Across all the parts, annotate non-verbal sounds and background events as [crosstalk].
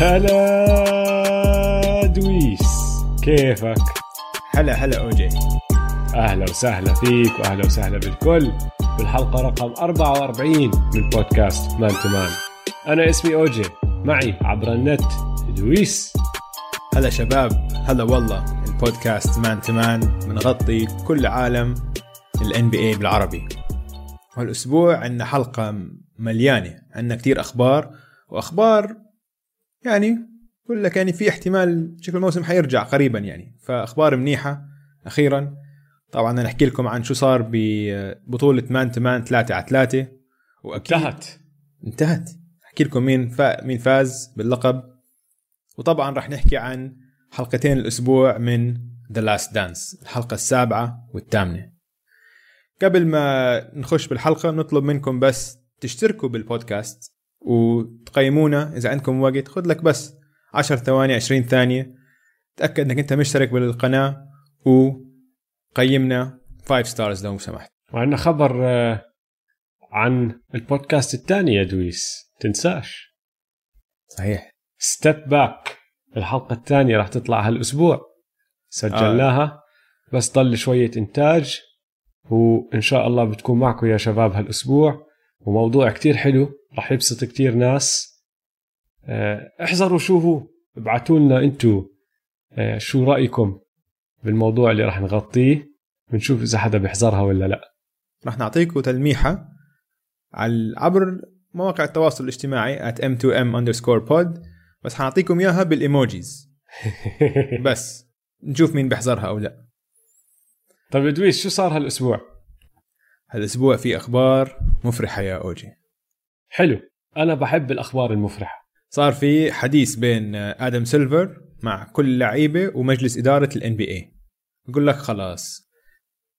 هلا دويس كيفك؟ هلا هلا أوجي. أهلا وسهلا فيك وأهلا وسهلا بالكل. بالحلقة رقم 44 من بودكاست man to man. أنا اسمي أوجي معي عبر النت دويس. هلا شباب هلا والله البودكاست man to man بنغطي كل عالم ال NBA بالعربي. والاسبوع عندنا حلقة مليانة عندنا كتير أخبار وأخبار يعني بقول لك يعني في احتمال شكل الموسم حيرجع قريبا يعني. فأخبار منيحة أخيرا. طبعا أنا أحكي لكم عن شو صار ببطوله man to man 3 على 3 انتهت. انتهت. أحكي لكم مين فا... مين فاز باللقب. وطبعا راح نحكي عن حلقتين الأسبوع من The Last Dance الحلقة السابعة والثامنة. قبل ما نخش بالحلقة نطلب منكم بس تشتركوا بالبودكاست. وتقيمونا إذا عندكم وقت خذ لك بس 10 ثواني 20 ثانية. تأكد إنك أنت مشترك بالقناة. وقيمنا 5 stars لو سمحت. وعندنا خبر آه، عن البودكاست الثاني يا دويس. تنساش. صحيح. Step Back الحلقة الثانية راح تطلع هالأسبوع. سجلناها. آه. بس ضل شوية إنتاج. وإن شاء الله بتكون معكم يا شباب هالأسبوع. وموضوع كتير حلو. راح يبسط كتير ناس. آه، احذروا شو هو ابعتوا لنا أنتم آه، شو رأيكم بالموضوع اللي راح نغطيه بنشوف إذا حدا بيحذرها ولا لا. راح نعطيكم تلميحة على عبر مواقع التواصل الاجتماعي at m2m underscore pod بس حنعطيكم إياها بال emojis. [laughs] بس نشوف مين بيحزرها أو لا. طيب يا دويس شو صار هالأسبوع؟ هالأسبوع في أخبار مفرحة يا أوجي. حلو. أنا بحب الأخبار المفرحة. صار في حديث بين آدم سيلفر مع كل اللعيبه ومجلس إدارة ال NBA بقول لك خلاص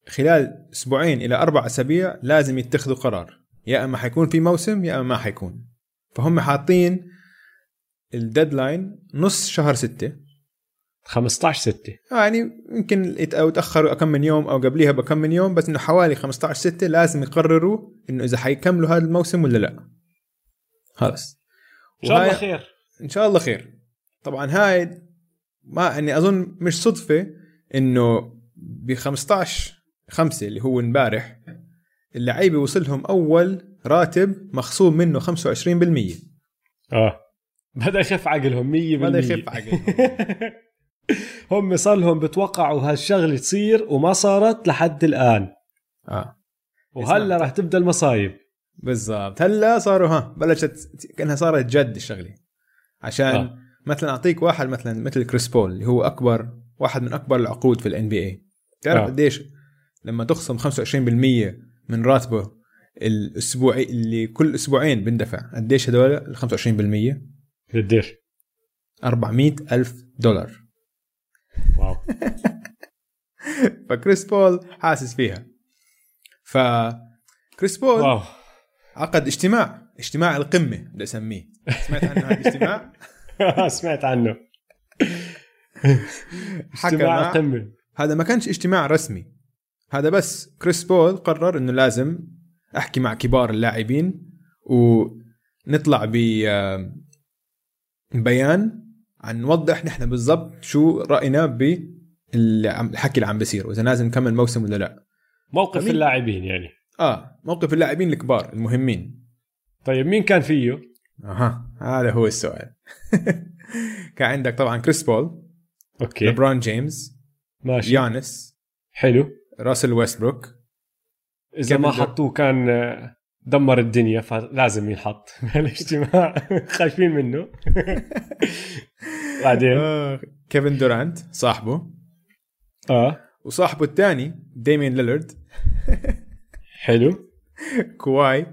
خلال أسبوعين إلى أربع أسابيع لازم يتخذوا قرار. يا إما حيكون في موسم يا إما ما حيكون. فهم حاطين الديدلاين نص شهر ستة. 15 6 يعني يمكن أو تأخروا كم من يوم أو قبليها بكم من يوم بس إنه حوالي 15 6 لازم يقرروا إنه إذا حيكملوا هذا الموسم ولا لا. خلص إن شاء الله خير. إن شاء الله خير. طبعا هاي ما يعني أظن مش صدفة إنه ب 15 5 اللي هو امبارح اللعيبة وصلهم أول راتب مخصوم منه 25% آه. بدأ يخف عقلهم 100% بدأ يخف عقلهم. [laughs] هم صار لهم بتوقعوا هالشغلة تصير وما صارت لحد الآن. آه. وهلا راح تبدأ المصايب. بالضبط. هلا صاروا ها بلشت كأنها صارت جد الشغلة. عشان آه. مثلا أعطيك واحد مثلا مثل كريس بول اللي هو أكبر واحد من أكبر العقود في ال NBA تعرف آه. قديش لما تخصم 25% من راتبه الاسبوعي اللي كل أسبوعين بندفع قديش هدول؟ ال 25% قديش؟ 400 ألف دولار. wow. [laughs] فكريس بول حاسس فيها. ف كريس بول wow. عقد اجتماع. اجتماع القمة بدي أسميه. سمعت عنه هذا الاجتماع؟ [laughs] [laughs] سمعت عنه. حكى اجتماع مع القمه هذا ما كانش اجتماع رسمي. هذا بس كريس بول قرر إنه لازم أحكي مع كبار اللاعبين ونطلع ب بيان عن نوضح نحن بالضبط شو رأينا بالحكي اللي عم بيصير وإذا لازم نكمل موسم ولا لا. موقف؟ اللاعبين يعني. آه موقف اللاعبين الكبار المهمين. طيب مين كان فيه؟ أها هذا هو السؤال. [laughs] كان عندك طبعا كريس بول okay. ليبرون جيمس ماشي. يانس حلو. راسل ويستبروك. إذا ما حطوه كان آه، دمر الدنيا فلازم ينحط. [laughs] بهالاجتماع [laughs] خايفين منه. بعدين؟ آه كيفن دورانت صاحبه. آه. وصاحبه الثاني ديمين ليلرد حلو. كواي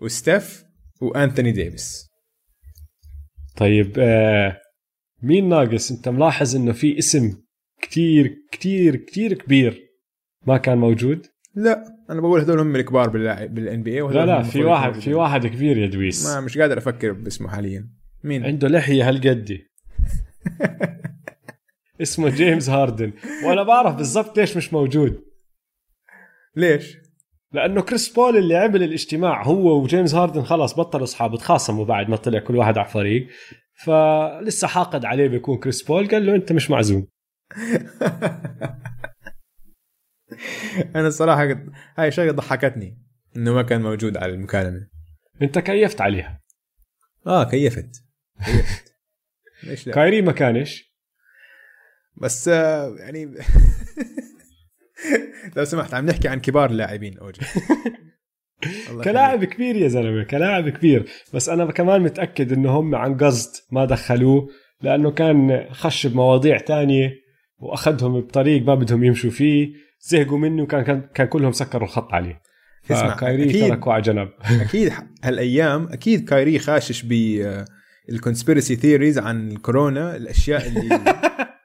وستيف وانثوني ديفيس. طيب آه مين ناقص؟ انت ملاحظ انه في اسم كتير كتير كتير كبير ما كان موجود؟ لا أنا بقول هذول هم الكبار باللاعب بال NBA لا لا في واحد في واحد كبير يا دويس. ما مش قادر أفكر باسمه حاليا. مين؟ عنده لحية هالقد. [laughs] اسمه جيمس هاردن. وأنا بعرف بالضبط ليش مش موجود. ليش؟ لأنه كريس بول اللي عمل الاجتماع هو وجيمس هاردن خلاص بطلوا اصحاب تخاصموا بعد ما طلع كل واحد على فريق فلسه حاقد عليه بيكون كريس بول قال له أنت مش معزوم [laughs] أنا الصراحه قد... هاي شغله ضحكتني إنه ما كان موجود على المكالمة. أنت كيفت عليها؟ آه كيفت. كيفت. [laughs] ليش لا؟ كايري ما كانش؟ بس آه، يعني [laughs] لو سمحت عم نحكي عن كبار اللاعبين أوجي. [laughs] كلاعب كبير يا زلمة كلاعب كبير. بس أنا كمان متأكد إنه هم عن قصد ما دخلوه لأنه كان خش بمواضيع تانية وأخذهم بطريق ما بدهم يمشوا فيه زهقوا منه وكان كان, كان كلهم سكروا الخط عليه. اسمع، أكيد. تركوا على جنب. [laughs] أكيد هالأيام أكيد كايري خاشش ب ال conspiracy theories عن الكورونا الأشياء اللي [laughs]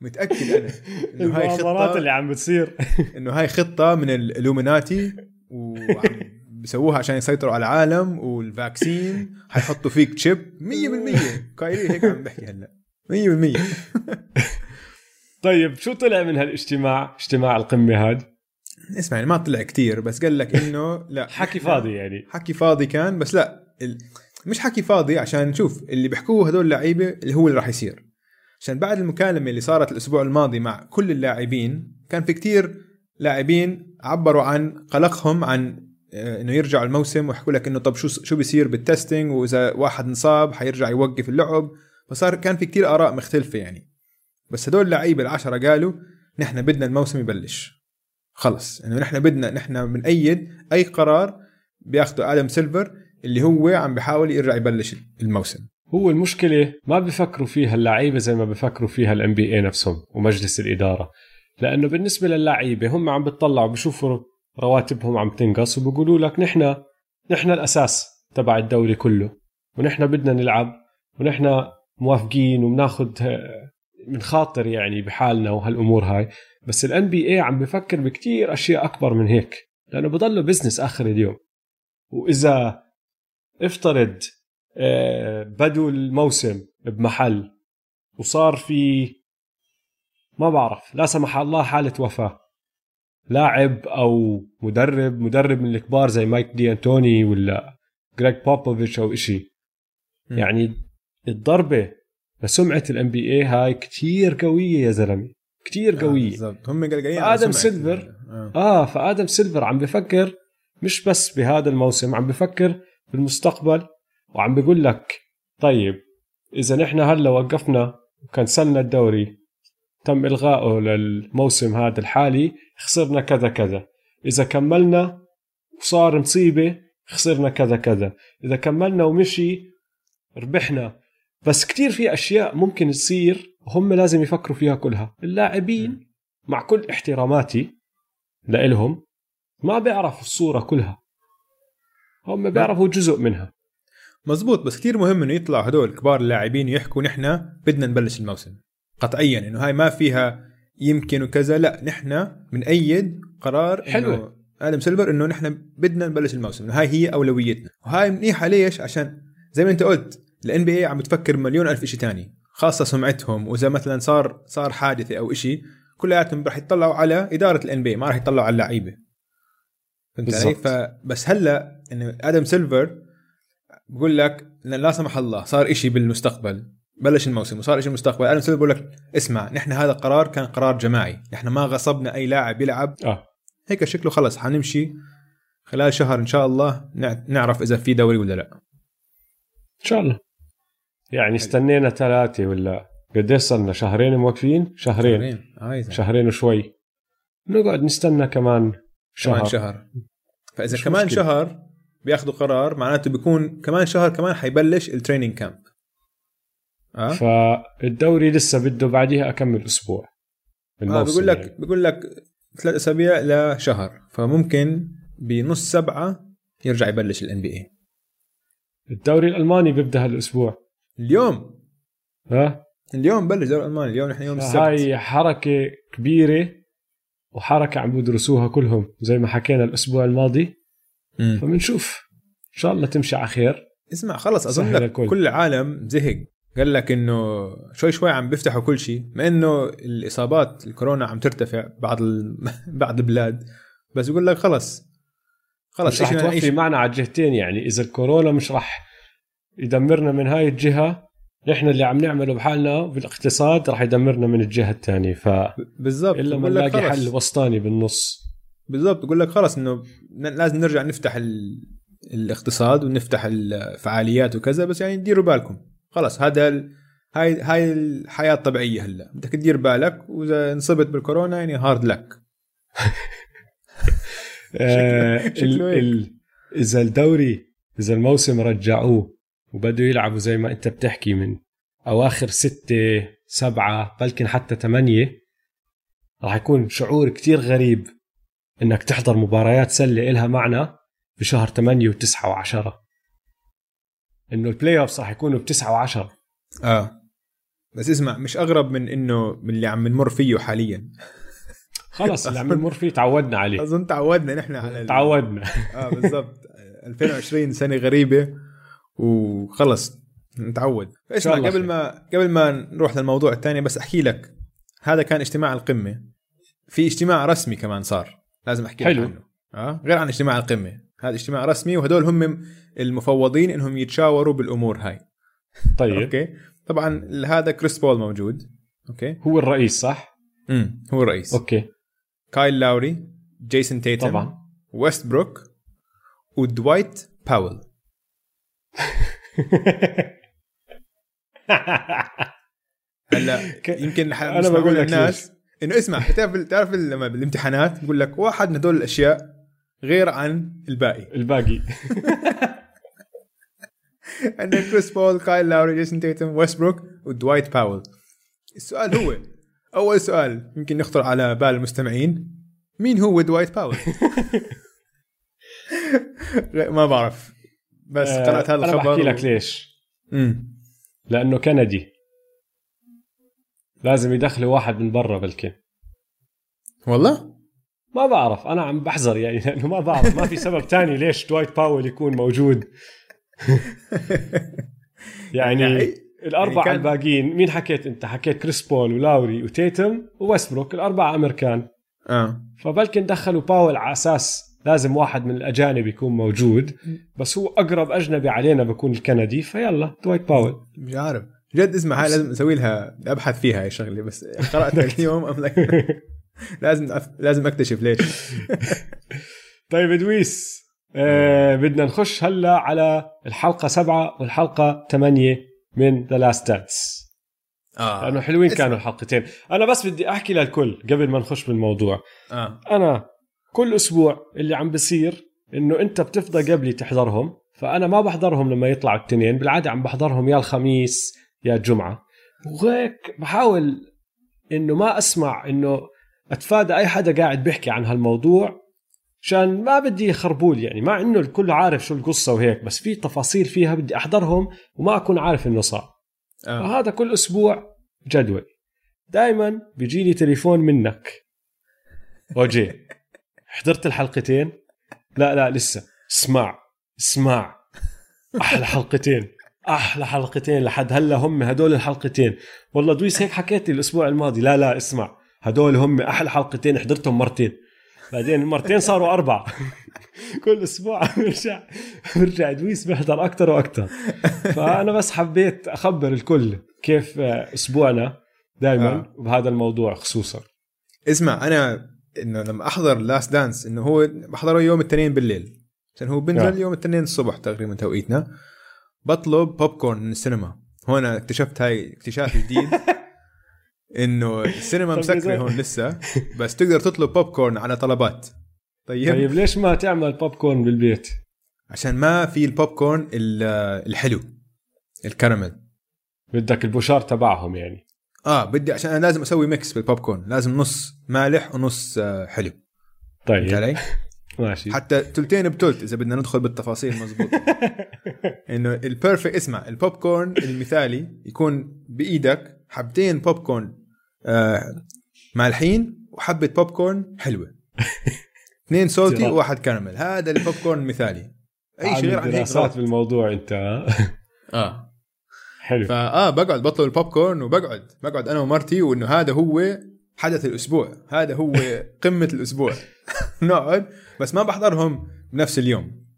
متأكد أنا [laughs] إنه هاي خطة اللي عم بتصير. [laughs] إنه هاي خطة من الإلوميناتي وعم بيسووها عشان يسيطروا على العالم وال vaccine حيحطوا فيك chip 100% كايري هيك عم بحكي هلأ. 100% [laughs] طيب شو طلع من هالاجتماع اجتماع القمة هاد؟ اسمع يعني ما طلع كتير بس قال لك إنه لا حكي فاضي يعني. حكي فاضي كان بس لا ال... مش حكي فاضي عشان نشوف اللي بيحكوه هدول اللعيبه اللي هو اللي راح يصير. عشان بعد المكالمة اللي صارت الأسبوع الماضي مع كل اللاعبين كان في كتير لاعبين عبروا عن قلقهم عن آه، إنه يرجعوا الموسم ويحكوا لك إنه طب شو شو بيصير بالتستنج وإذا واحد انصاب حيرجع يوقف اللعب. فصار كان في كتير آراء مختلفة يعني. بس هدول اللعيبة العشرة قالوا نحن بدنا الموسم يبلش. خلص. إنه نحن بدنا نحن بنأيد أي قرار بياخده آدم سيلفر اللي هو عم بيحاول يرجع يبلش الموسم. هو المشكلة ما بفكروا فيها اللعيبة زي ما بفكروا فيها الام بي اي ومجلس الإدارة. لأنه بالنسبة للعيبة هم عم بتطلعوا بشوفوا رواتبهم عم تنقص وبيقولوا لك نحن نحن الأساس تبع الدوري كله. ونحن بدنا نلعب ونحن موافقين وبناخذ بنخاطر يعني بحالنا وهالأمور هاي. بس ال NBA عم بفكر بكتير أشياء أكبر من هيك. لأنه بضله business آخر اليوم. وإذا افترض آه، بدوا الموسم بمحل وصار في ما بعرف لا سمح الله حالة وفاة لاعب أو مدرب مدرب من الكبار زي مايك دي أنتوني ولا جريج بوبوفيتش أو إشي مم. يعني الضربة لسمعة ال NBA هاي كتير قوية يا زلمة كتير آه، قوية بالضبط هم قلقانين سمعة سيلفر. آه. آه فآدم سيلفر عم بفكر مش بس بهذا الموسم عم بفكر بالمستقبل وعم بيقول لك طيب إذا نحن هلأ وقفنا و cancel نا الدوري تم إلغائه للموسم هذا الحالي خسرنا كذا كذا. إذا كملنا وصار مصيبة خسرنا كذا كذا. إذا كملنا ومشي ربحنا. بس كتير في أشياء ممكن تصير هم لازم يفكروا فيها كلها. اللاعبين مع كل احتراماتي لإلهم ما بيعرفوا الصورة كلها. هم بيعرفوا جزء منها. مزبوط بس كتير مهم إنه يطلعوا هدول كبار اللاعبين يحكوا نحن بدنا نبلش الموسم. قطعيا إنه هاي ما فيها يمكن وكذا لا نحن بنأيد قرار حلوة. آدم سيلفر إنه نحن بدنا نبلش الموسم هاي هي أولويتنا. وهاي منيحة ليش؟ عشان زي ما أنت قلت ال NBA عم بتفكر مليون ألف شيء تاني خاصة سمعتهم وإذا مثلا صار صار حادثة أو شيء كلياتهم راح يطلعوا على إدارة ال NBA ما راح يطلعوا على اللعيبة. فهمت علي؟ فبس هلأ إنه آدم سيلفر بقول لك لا سمح الله صار إشي بالمستقبل. بلش الموسم وصار إشي بالمستقبل. سيلفر بقول لك اسمع نحن هذا القرار كان قرار جماعي. نحن ما غصبنا أي لاعب يلعب. آه. هيك شكله خلص. حنمشي خلال شهر إن شاء الله نع- نعرف إذا في دوري ولا لا. إن شاء الله. يعني استنينا ثلاثة ولا قديش صرنا؟ شهرين موقفين؟ شهرين. عايز شهرين وشوي. نقعد نستنى كمان شهر, كمان شهر. فإذا كمان مشكلة. شهر بياخذوا قرار معناته بيكون كمان شهر كمان حيبلش ال training camp آه؟ فالدوري لسه بده بعديها أكمل أسبوع. آه بقول لك يعني. بقول لك ثلاث أسابيع لشهر. فممكن بنص سبعة يرجع يبلش ال NBA الدوري الألماني بيبدأ هالأسبوع. اليوم. ها؟ اليوم بلش دوري الماني اليوم نحن يوم السبت. هاي حركة كبيرة وحركة عم بدرسوها كلهم زي ما حكينا الأسبوع الماضي. فبنشوف. إن شاء الله تمشي على خير. اسمع خلص أظن لك الكل. كل العالم زهق. قال لك إنه شوي شوي عم بيفتحوا كل شيء مع إنه الإصابات الكورونا عم ترتفع بعض ال... [laughs] بعض البلاد. بس يقول لك خلص خلص مش رح إيش توفي معنا على الجهتين يعني. إذا الكورونا مش رح يدمرنا من هاي الجهة نحن اللي عم نعمله بحالنا بالاقتصاد رح يدمرنا من الجهة الثانية ف بالضبط. إلا ما بقول لك نلاقي. حل وسطاني بالنص. بالضبط بقول لك خلص إنه لازم نرجع نفتح ال... الاقتصاد ونفتح الفعاليات وكذا بس يعني ديروا بالكم. خلص هذا ال... هاي هاي الحياة الطبيعيه هلا. بدك تدير بالك وإذا انصبت بالكورونا يعني [laughs] هارد لك آه،. ال- إذا الدوري إذا الموسم رجعوه وبدوا يلعبوا زي ما أنت بتحكي من أواخر ستة سبعة بلكن حتى ثمانية راح يكون شعور كتير غريب. إنك تحضر مباريات سلة إلها معنى بشهر 8 و9 و10 إنه ال playoffs راح يكونوا بتسعة و10 آه. بس اسمع مش أغرب من إنه من اللي عم نمر فيه حاليا. خلص اللي عم نمر فيه تعودنا عليه. أظن تعودنا نحن على تعودنا. آه بالضبط. 2020 سنة غريبة. وخلص نتعود. اسمع قبل خير. ما قبل ما نروح للموضوع الثاني بس أحكي لك هذا كان اجتماع القمة. في اجتماع رسمي كمان صار. لازم أحكي حلو. عنه. آه؟ غير عن اجتماع القمة. هذا اجتماع رسمي وهدول هم المفوضين إنهم يتشاوروا بالأمور هاي. [laughs] طيب. okay؟ طبعا هذا كريس بول موجود. okay؟ هو الرئيس صح؟ امم هو الرئيس. okay. كايل لاوري جيسون تيتم طبعا. ويست بروك ودوايت باول. [laughs] هلا يمكن مش بقول لك الناس. إنه اسمع بتعرف تعرف لما بالامتحانات بقول لك واحد من هدول الأشياء غير عن الباقي. [laughs] الباقي. عندك كريس بول كايل لاوري جيسون تيتم ويست بروك ودوايت باول. السؤال هو أول سؤال يمكن يخطر على بال المستمعين مين هو دوايت باول؟ [laughs] ما بعرف. بس آه، قرأت هذا أنا الخبر بحكي و- لك ليش. مم. لأنه كندي. لازم يدخلوا واحد من برا بلكن والله؟ ما بعرف أنا عم بحذر يعني لأنه ما بعرف ما في سبب تاني ليش دوايت باول يكون موجود. [laughs] يعني يعني- الاربعه كان- الباقيين مين حكيت أنت؟ حكيت كريس بول ولاوري وتيتم وويستبروك الأربعة أمريكان. آه. فبلكن دخلوا باول على أساس لازم واحد من الأجانب يكون موجود بس هو أقرب أجنبي علينا بكون الكندي فيلا دوايت باول مش عارف جد اسمع هاي لازم أسوي لها أبحث فيها هاي الشغله بس قرأتها [laughs] اليوم like [laughs] لازم أف... لازم أكتشف ليش. [laughs] طيب ادويس آه بدنا نخش هلا على الحلقة سبعة والحلقة ثمانية من ذا لاست دانس آه. لأنه حلوين. كانوا الحلقتين. أنا بس بدي أحكي للكل قبل ما نخش بالموضوع. آه. أنا كل أسبوع اللي عم بصير إنه أنت بتفضى قبلي تحضرهم فأنا ما بحضرهم لما يطلعوا التنين بالعادة عم بحضرهم يا الخميس يا الجمعه وهيك بحاول إنه ما أسمع إنه أتفادى أي حدا قاعد بيحكي عن هالموضوع عشان ما بدي يخربول يعني. مع إنه الكل عارف شو القصة وهيك بس في تفاصيل فيها بدي أحضرهم وما أكون عارف إنه صار. آه. فهذا كل أسبوع جدول. دائما بيجيني تليفون منك. أوجي. حضرت الحلقتين؟ لا لا لسه. اسمع اسمع. أحلى حلقتين. أحلى حلقتين لحد هلا هم هدول الحلقتين. والله دويس هيك حكيت لي الأسبوع الماضي. لا لا اسمع. هدول هم أحلى حلقتين حضرتهم مرتين. بعدين مرتين صاروا اربعه [laughs] كل أسبوع برجع برجع دويس بيحضر أكثر وأكثر فأنا بس حبيت أخبر الكل كيف أسبوعنا دائما آه. بهذا الموضوع خصوصا. اسمع أنا إنه لما أحضر لاست دانس إنه هو بحضره يوم الاثنين بالليل. عشان هو بنزل آه. يوم الاثنين الصبح تقريبا توقيتنا. بطلب بوب كورن من السينما. هون اكتشفت هاي اكتشاف جديد. [laughs] إنه السينما مسكرة هون لسه. [laughs] بس تقدر تطلب بوب كورن على طلبات. طيب, طيب ليش ما تعمل بوب كورن بالبيت؟ عشان ما في البوب كورن ال- الحلو. الكراميل. بدك البوشار تبعهم يعني. آه بدي عشان أنا لازم أسوي mix بال popcorn لازم نص مالح ونص آه، حلو. طيب. علي؟ [laughs] ماشي. حتى تلتين بتلت إذا بدنا ندخل بالتفاصيل مزبوط. [laughs] إنه ال perfect اسمع البوب كورن المثالي يكون بإيدك حبتين بوب كورن آه مالحين وحبة بوب كورن حلوة. [laughs] اثنين salty. وواحد كراميل هذا البوب كورن المثالي. أي شيء غير عن هيك دراسات. بالموضوع أنت؟ [laughs] آه. حلو. فآه بقعد بطلب البوب كورن وبقعد بقعد أنا ومرتي وإنه هذا هو حدث الأسبوع. هذا هو [laughs] قمة الأسبوع. نقعد بس ما بحضرهم بنفس اليوم.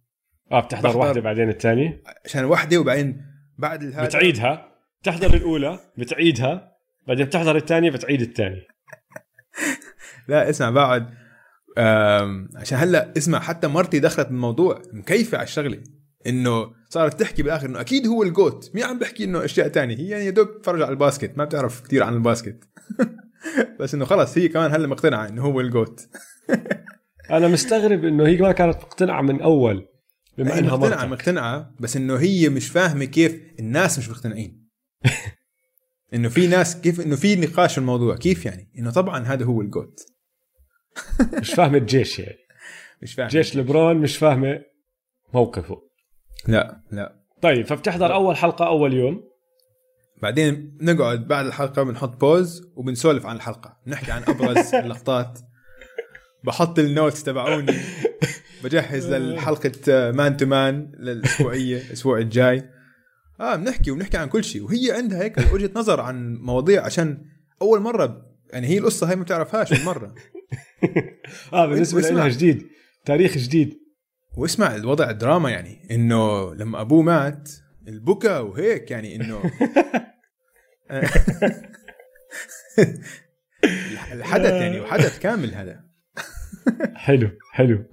آه بتحضر واحدة بعدين الثانية؟ عشان وحدة وبعدين بعد هذا بتعيدها. بتحضر الأولى بتعيدها. بعدين بتحضر الثانية بتعيد الثانية. لا اسمع بقعد عشان هلا اسمع حتى مرتي دخلت بالموضوع مكيفة على الشغلة. إنه صارت تحكي بالآخر إنه أكيد هو ال GOAT مين عم بحكي إنه أشياء تانية. هي يعني يا دوب تتفرج على الباسكت. ما بتعرف كثير عن الباسكت. [laughs] بس إنه خلص هي كمان هلا مقتنعة إنه هو الجوت. [laughs] أنا مستغرب إنه هي ما كانت مقتنعة من أول بما إنها مقتنعة مرتك. مقتنعة بس إنه هي مش فاهمة كيف الناس مش مقتنعين. [laughs] إنه في ناس كيف إنه في نقاش في الموضوع كيف يعني؟ إنه طبعا هذا هو الجوت. [laughs] مش فاهمة الجيش يعني. مش فاهم جيش لبرون مش فاهمة موقفه. لا لا. طيب فبتحضر أول حلقة أول يوم. بعدين نقعد بعد الحلقة بنحط بوز وبنسولف عن الحلقة. نحكي عن أبرز [laughs] اللقطات. بحط ال notes تبعوني. بجهز للحلقة man to man للأسبوعية الأسبوع الجاي. آه بنحكي وبنحكي عن كل شيء. وهي عندها هيك وجهة نظر عن مواضيع عشان أول مرة يعني هي القصة هاي ما بتعرفهاش بالمرة [laughs] آه بالنسبة. لها جديد. تاريخ جديد. واسمع الوضع دراما يعني. إنه لما أبوه مات البكا وهيك يعني إنه [laughs] الحدث يعني وحدث كامل هذا. حلو حلو.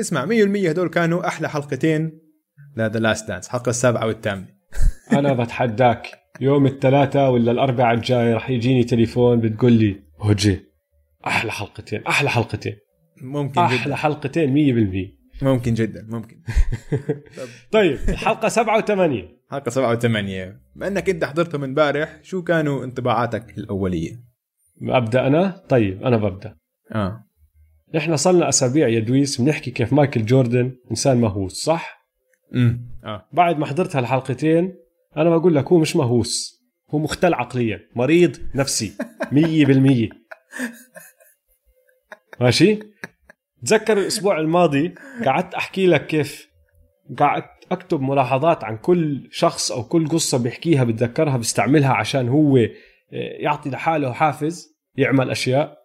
اسمع 100% هدول كانوا أحلى حلقتين لذا لاست دانس الحلقة السابعة والثامنة. أنا بتحداك. يوم الثلاثاء ولا الأربعاء الجاي رح يجيني تليفون بتقول لي هوجي أحلى حلقتين أحلى حلقتين. ممكن أحلى جدا حلقتين 100% ممكن جدا ممكن. [laughs] طيب الحلقة سبعة وثمانية حلقة سبعة وثمانيه بما إنك أنت حضرتهم امبارح شو كانوا انطباعاتك الأولية؟ أبدأ أنا؟ طيب أنا ببدأ. آه. نحن صلنا أسابيع يا دويس بنحكي كيف مايكل جوردن إنسان مهووس صح؟ امم آه. بعد ما حضرت هالحلقتين أنا بقول لك هو مش مهووس هو مختل عقليا مريض نفسي مية بالمية. ماشي؟ تذكر الأسبوع الماضي قعدت أحكي لك كيف قعدت أكتب ملاحظات عن كل شخص أو كل قصة بيحكيها بتذكرها بيستعملها عشان هو آه، يعطي لحاله حافز يعمل أشياء.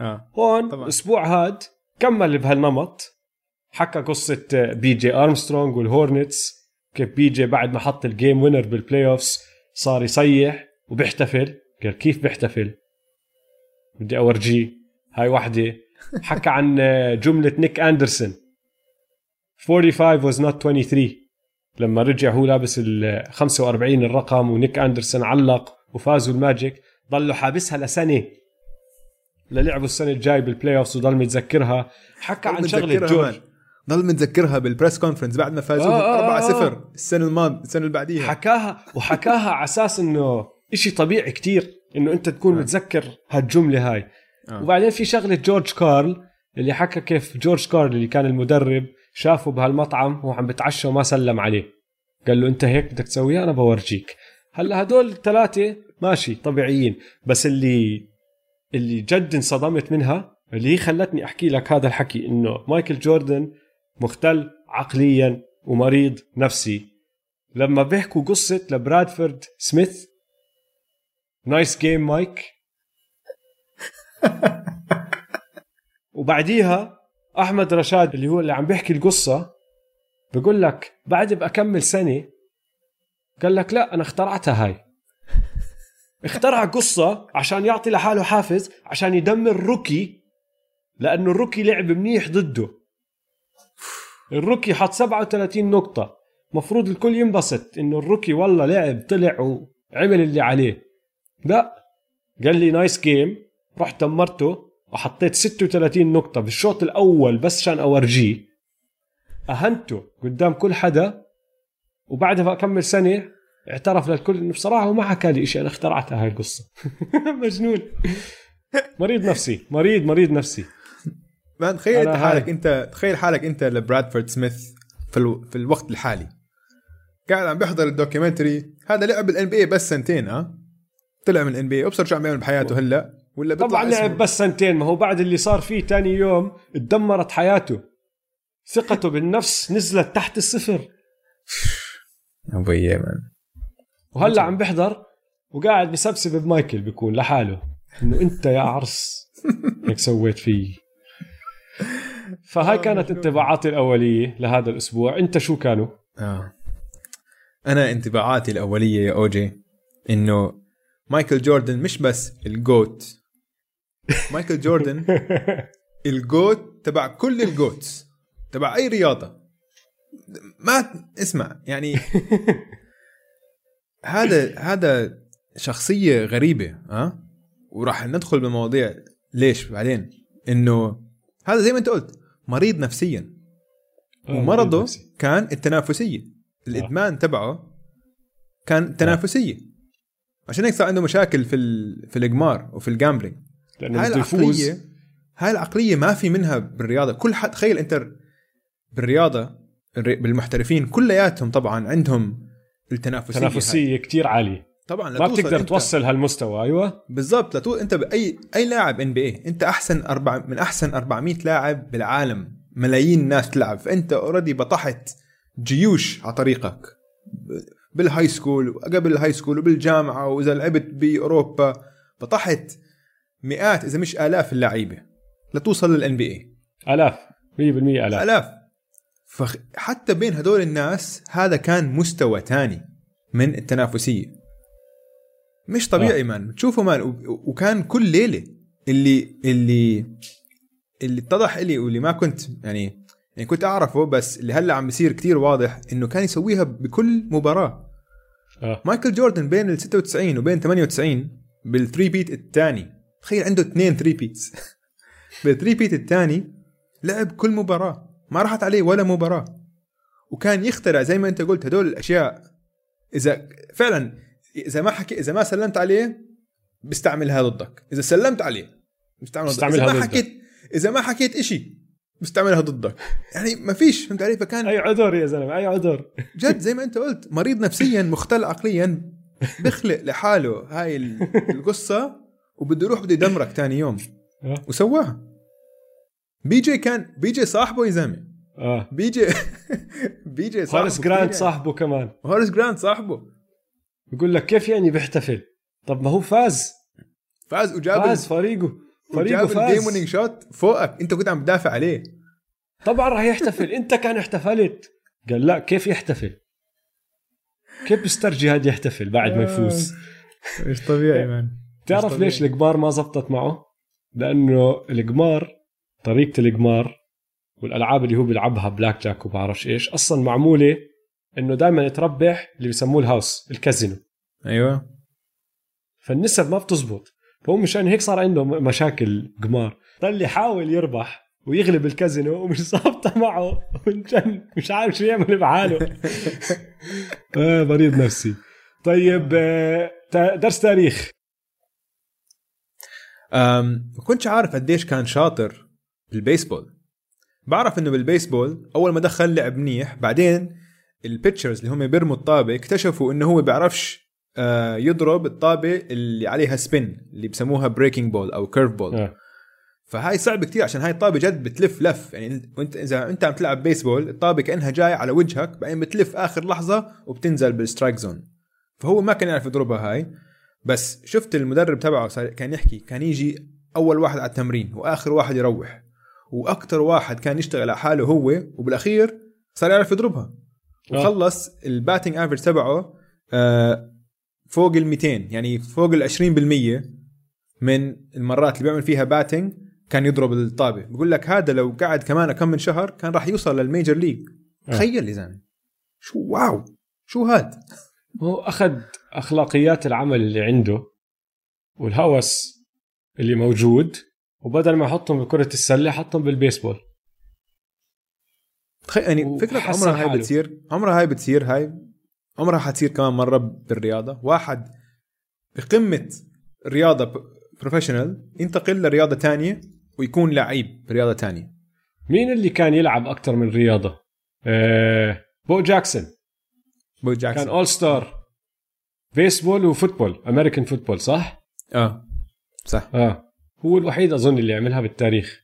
آه هون طبعاً. الأسبوع هاد كمل بهالنمط. حكى قصة بي جي ارمسترونج وال Hornets كيف بي جي بعد ما حط ال game winner بال playoffs صار يصيح وبيحتفل. قال كيف بيحتفل؟ بدي أورجيه. هاي وحدة حكى عن آه، جملة نيك أندرسون. 45 was not 23 لما رجع هو لابس ال 45 الرقم ونيك أندرسون علق وفازوا ال Magic ضلوا حابسها لسنة. للعبوا السنة الجاي بال playoffs وضل متذكرها. حكى عن متذكرها جورج. ضل متذكرها بال press conference بعد ما فازوا آه، آه، 4 0 آه. السنة الماضيه السنة اللي بعديها. حكاها وحكاها على أساس إنه إشي طبيعي كتير إنه أنت تكون آه. متذكر هالجملة هاي. آه. وبعدين في شغلة جورج كارل اللي حكى كيف جورج كارل اللي كان المدرب شافه بهالمطعم وهو عم بتعشى وما سلم عليه. قال له أنت هيك بدك تسويها أنا بورجيك. هلأ هدول الثلاثه ماشي طبيعيين. بس اللي اللي جد انصدمت منها اللي هي خلتني أحكي لك هذا الحكي إنه مايكل جوردن مختل عقليا ومريض نفسي. لما بيحكوا قصة لبرادفورد سميث nice game Mike [laughs] وبعديها أحمد رشاد اللي هو اللي عم بيحكي القصة بقول لك بعد بأكمل سنة قال لك لا أنا اخترعتها هاي. [laughs] اخترع قصة عشان يعطي لحاله حافز عشان يدمر rookie لأنه ال rookie لعب منيح ضده. ال rookie حط 37 نقطة. مفروض الكل ينبسط إنه ال rookie والله لعب طلع وعمل اللي عليه. لا قال لي nice game. رحت دمرته وحطيت 36 نقطة بالشوط الأول بس عشان أورجيه. أهنته قدام كل حدا وبعدها بكمل سنة اعترف للكل إنه بصراحة هو ما حكى لي شيء أنا اخترعتها هاي القصة. [laughs] مجنون. مريض نفسي مريض مريض نفسي. man تخيل انت حالك. أنت تخيل حالك أنت لبرادفورد سميث في, hello... في الوقت الحالي. قاعد عم بيحضر ال documentary هذا لعب ال NBA بس سنتين ها؟ طلع من ال NBA ابصر شو عم يعمل بحياته هلأ؟ ولا طبعا لعب. بس سنتين ما هو بعد اللي صار فيه تاني يوم اتدمرت حياته. ثقته بالنفس نزلت تحت الصفر. [laughs] أبوي man وهلأ عم بحضر وقاعد بسبسب بمايكل بيكون لحاله. إنه أنت يا عرس [laughs] هيك سويت فيه. فهاي آه، كانت. انطباعاتي الأولية لهذا الأسبوع. أنت شو كانوا؟ آه. أنا انطباعاتي الأولية يا أوجي إنه مايكل جوردن مش بس ال GOAT مايكل جوردن [laughs] ال GOAT تبع كل ال GOATs تبع أي رياضة. ما اسمع يعني [laughs] هذا هذا شخصية غريبة ها؟ وراح ندخل بمواضيع ليش؟ بعدين. إنه هذا زي ما أنت قلت مريض نفسيا. ومرضه كان التنافسية. الإدمان تبعه كان تنافسية. عشان هيك صار عنده مشاكل في. في القمار وفي الجامبلينج لأنه هاي العقلية هاي العقلية ما في منها بالرياضة. كل حد تخيل أنت بالرياضة الري- بالمحترفين كلياتهم طبعا عندهم التنافسية. تنافسية كتير عالية. طبعا ما بتقدر توصل هالمستوى أيوه. بالضبط لتو أنت باي أي لاعب NBA أنت أحسن أربع من أحسن 400 لاعب بالعالم. ملايين ناس تلعب. فأنت already بطحت جيوش على طريقك. بال high school وقبل ال high school وبالجامعة وإذا لعبت بأوروبا بطحت مئات إذا مش آلاف اللعيبة لتوصل لل NBA آلاف. 100% آلاف. الاف فحتى بين هدول الناس هذا كان مستوى تاني من التنافسية. مش طبيعي آه. man. تشوفه man وكان كل ليلة اللي اللي اللي اتضح لي واللي ما كنت يعني يعني كنت أعرفه بس اللي هلأ عم بيصير كتير واضح إنه كان يسويها بكل مباراة. آه. مايكل جوردن بين ال 96 وبين 98 بال three-peat الثاني. تخيل عنده اثنين three-peats بال three-peat الثاني لعب كل مباراة. ما راحت عليه ولا مباراة. وكان يخترع زي ما انت قلت هدول الأشياء. إذا فعلا إذا ما حكي إذا ما سلمت عليه بيستعملها ضدك إذا سلمت عليه بيستعملها ضدك إذا ما ضدك. حكيت إذا ما حكيت إشي بيستعملها ضدك يعني ما فيش فهمت علي؟ فكان أي عذر يا زلمة أي عذر. [laughs] جد زي ما انت قلت مريض نفسيا مختل عقليا بيخلق لحاله هاي ال- القصة. وبده يروح بده يدمرك ثاني يوم. [laughs] آه. وسواها. بي جي كان بي جي صاحبه يا زلمه آه. بي جي [laughs] بي جي صاحبه هورس جراند صاحبه كمان. هورس جراند صاحبه. بيقول لك كيف يعني بيحتفل؟ طب ما هو فاز. فاز وجاب فاز فريقه. فريقه ال game فاز. winning shot فوقك. انت كنت عم تدافع عليه. طبعا راح يحتفل. انت كان احتفلت. قال لا كيف يحتفل؟ كيف بيسترجي هاد يحتفل بعد ما يفوز؟ مش طبيعي [laughs] مان تعرف طبيعي. ليش القمار ما زبطت معه؟ لأنه القمار طريقة القمار والألعاب اللي هو بيلعبها بلاك جاك وبعرفش إيش أصلا معمولة إنه دائما تربح اللي بيسموه ال house الكازينو. أيوه. فالنسب ما بتزبط. فهو مشان هيك صار عنده مشاكل قمار ضل يحاول يربح ويغلب الكازينو ومش [laughs] ظابطه معه. ومشان مش عارف شو يعمل بحاله. [laughs] آه مريض نفسي. طيب آه درس تاريخ. ما كنتش عارف قديش كان شاطر بالبيسبول. بعرف إنه بالبيسبول أول ما دخل لعب منيح بعدين ال pitchers اللي هم بيرموا الطابة اكتشفوا إنه هو بيعرفش آه، يضرب الطابة اللي عليها spin اللي بسموها breaking ball أو curve ball. فهاي صعب كتير عشان هاي الطابة جد بتلف لف. يعني وانت إذا أنت عم تلعب بيسبول الطابة كأنها جاية على وجهك بعدين بتلف آخر لحظة وبتنزل بال strike zone فهو ما كان يعرف يضربها هاي. بس شفت المدرب تبعه كان يحكي كان يجي أول واحد على التمرين وآخر واحد يروح وأكثر واحد كان يشتغل على حاله هو وبالأخير صار يعرف يضربها. آه. وخلص ال batting average تبعه آه، فوق ال 200 يعني فوق ال 20% من المرات اللي بيعمل فيها batting كان يضرب الطابة. بقول لك هذا لو قعد كمان كم من شهر كان راح يوصل لل major league. آه. تخيل يا زلمة. شو wow. شو هاد؟ هو أخذ أخلاقيات العمل اللي عنده والهوس اللي موجود وبدل ما يحطهم بكرة السلة حطهم بالبيسبول. تخيل يعني فكرة عمرها هاي. بتصير عمرها هاي بتصير هاي عمرها حتصير كمان مرة بالرياضة. واحد بقمة رياضة professional ينتقل لرياضة تانية ويكون لعيب برياضة تانية. مين اللي كان يلعب أكثر من رياضة؟ آه بو جاكسون بو كان جاكسون all star baseball و football American football صح؟ آه. صح. آه. هو الوحيد أظن اللي عملها بالتاريخ.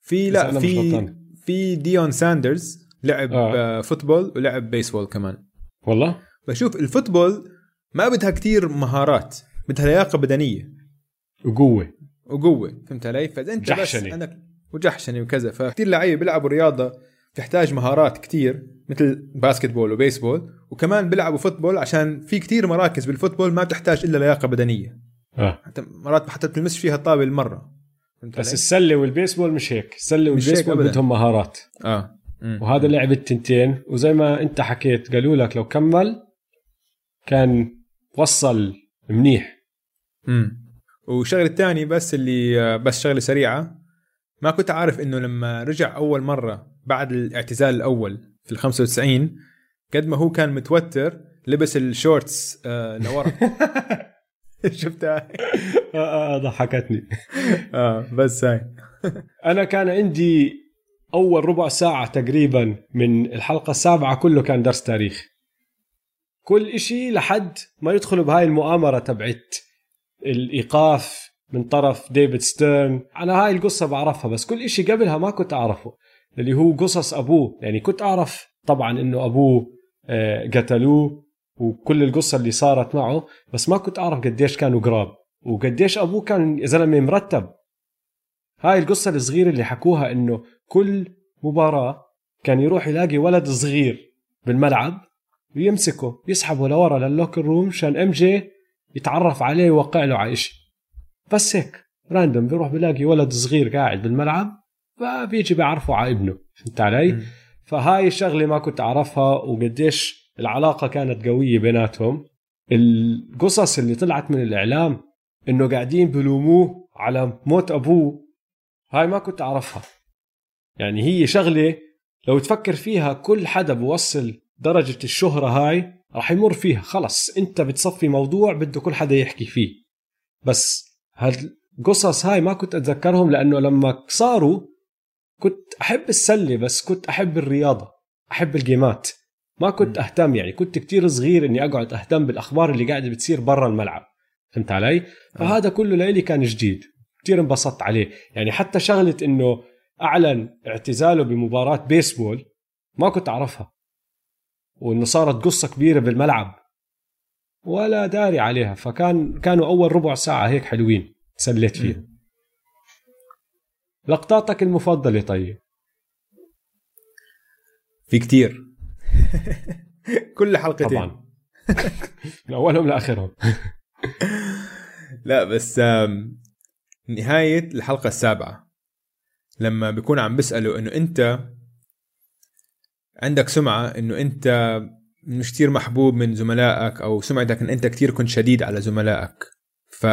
في لا في. في ديون ساندرز لعب آه. آه. football ولعب بيسبول كمان. والله؟ بشوف ال football ما بدها كتير مهارات بدها لياقة بدنية. وقوة. وقوة فهمت علي؟ فإذا أنت جحشني. بس انك وجحشني وكذا فكتير لعيبه بيلعبوا رياضة تحتاج مهارات كتير مثل basketball و baseball وكمان بيلعبوا football عشان في كتير مراكز بال football ما بتحتاج إلا لياقة بدنية. آه. حتى مرات حتى بتلمس فيها الطابه المره بس؟ السلة والبيسبول مش هيك. السلة والبيسبول. بدهم مهارات. آه. مم. وهذا لعب التنتين. وزي ما أنت حكيت قالوا لك لو كمل كان وصل منيح. امم والشغلة الثانية بس اللي آه، بس شغلة سريعة. ما كنت عارف إنه لما رجع أول مرة بعد الاعتزال الأول في ال 95 قد ما هو كان متوتر لبس الشورتس آه لورا. [laughs] شفتها آه آه ضحكتني. [laughs] آه بس هاي. [laughs] أنا كان عندي أول ربع ساعة تقريبا من الحلقة السابعة كله كان درس تاريخ. كل إشي لحد ما يدخلوا بهاي المؤامرة تبعت. الإيقاف من طرف ديفيد ستيرن. على هاي القصة بعرفها بس كل إشي قبلها ما كنت أعرفه. اللي هو قصص أبوه. يعني كنت أعرف طبعا إنه أبوه آه، قتلوه وكل القصة اللي صارت معه بس ما كنت أعرف قديش كانوا قراب وقديش أبوه كان يا زلمة مرتب. هاي القصة الصغيرة اللي حكوها إنه كل مباراة كان يروح يلاقي ولد صغير بالملعب ويمسكه يسحبه لورا لل locker room عشان إم جي يتعرف عليه ويوقع له على بس هيك random بيروح بيلاقي ولد صغير قاعد بالملعب فبيجي بيعرفه على ابنه فهمت علي؟ مم. فهاي الشغلة ما كنت أعرفها وقديش العلاقة كانت قوية بيناتهم القصص اللي طلعت من الإعلام إنه قاعدين بلوموه على موت أبوه هاي ما كنت أعرفها يعني هي شغلة لو تفكر فيها كل حدا بوصل درجة الشهرة هاي راح يمر فيها خلص أنت بتصفي موضوع بده كل حدا يحكي فيه بس هالقصص هاي ما كنت أتذكرهم لأنه لما صاروا كنت أحب السلة بس كنت أحب الرياضة أحب الجيمات. ما كنت. أهتم يعني كنت كتير صغير إني أقعد أهتم بالأخبار اللي قاعدة بتصير برا الملعب. فهمت علي؟ فهذا كله لإلي كان جديد كتير انبسطت عليه. يعني حتى شغلة إنه أعلن اعتزاله بمباراة بيسبول ما كنت أعرفها. وإنه صارت قصة كبيرة بالملعب. ولا داري عليها. فكان كانوا أول ربع ساعة هيك حلوين تسليت فيها مم. لقطاتك المفضلة طيب؟ في كتير. [laughs] كل حلقتين. طبعا. [laughs] من أولهم لآخرهم. [laughs] لا بس آم، نهاية الحلقة السابعة. لما بيكون عم بيسألوا إنه أنت عندك سمعة إنه أنت مش كتير محبوب من زملائك أو سمعتك إن أنت كتير كنت شديد على زملائك ف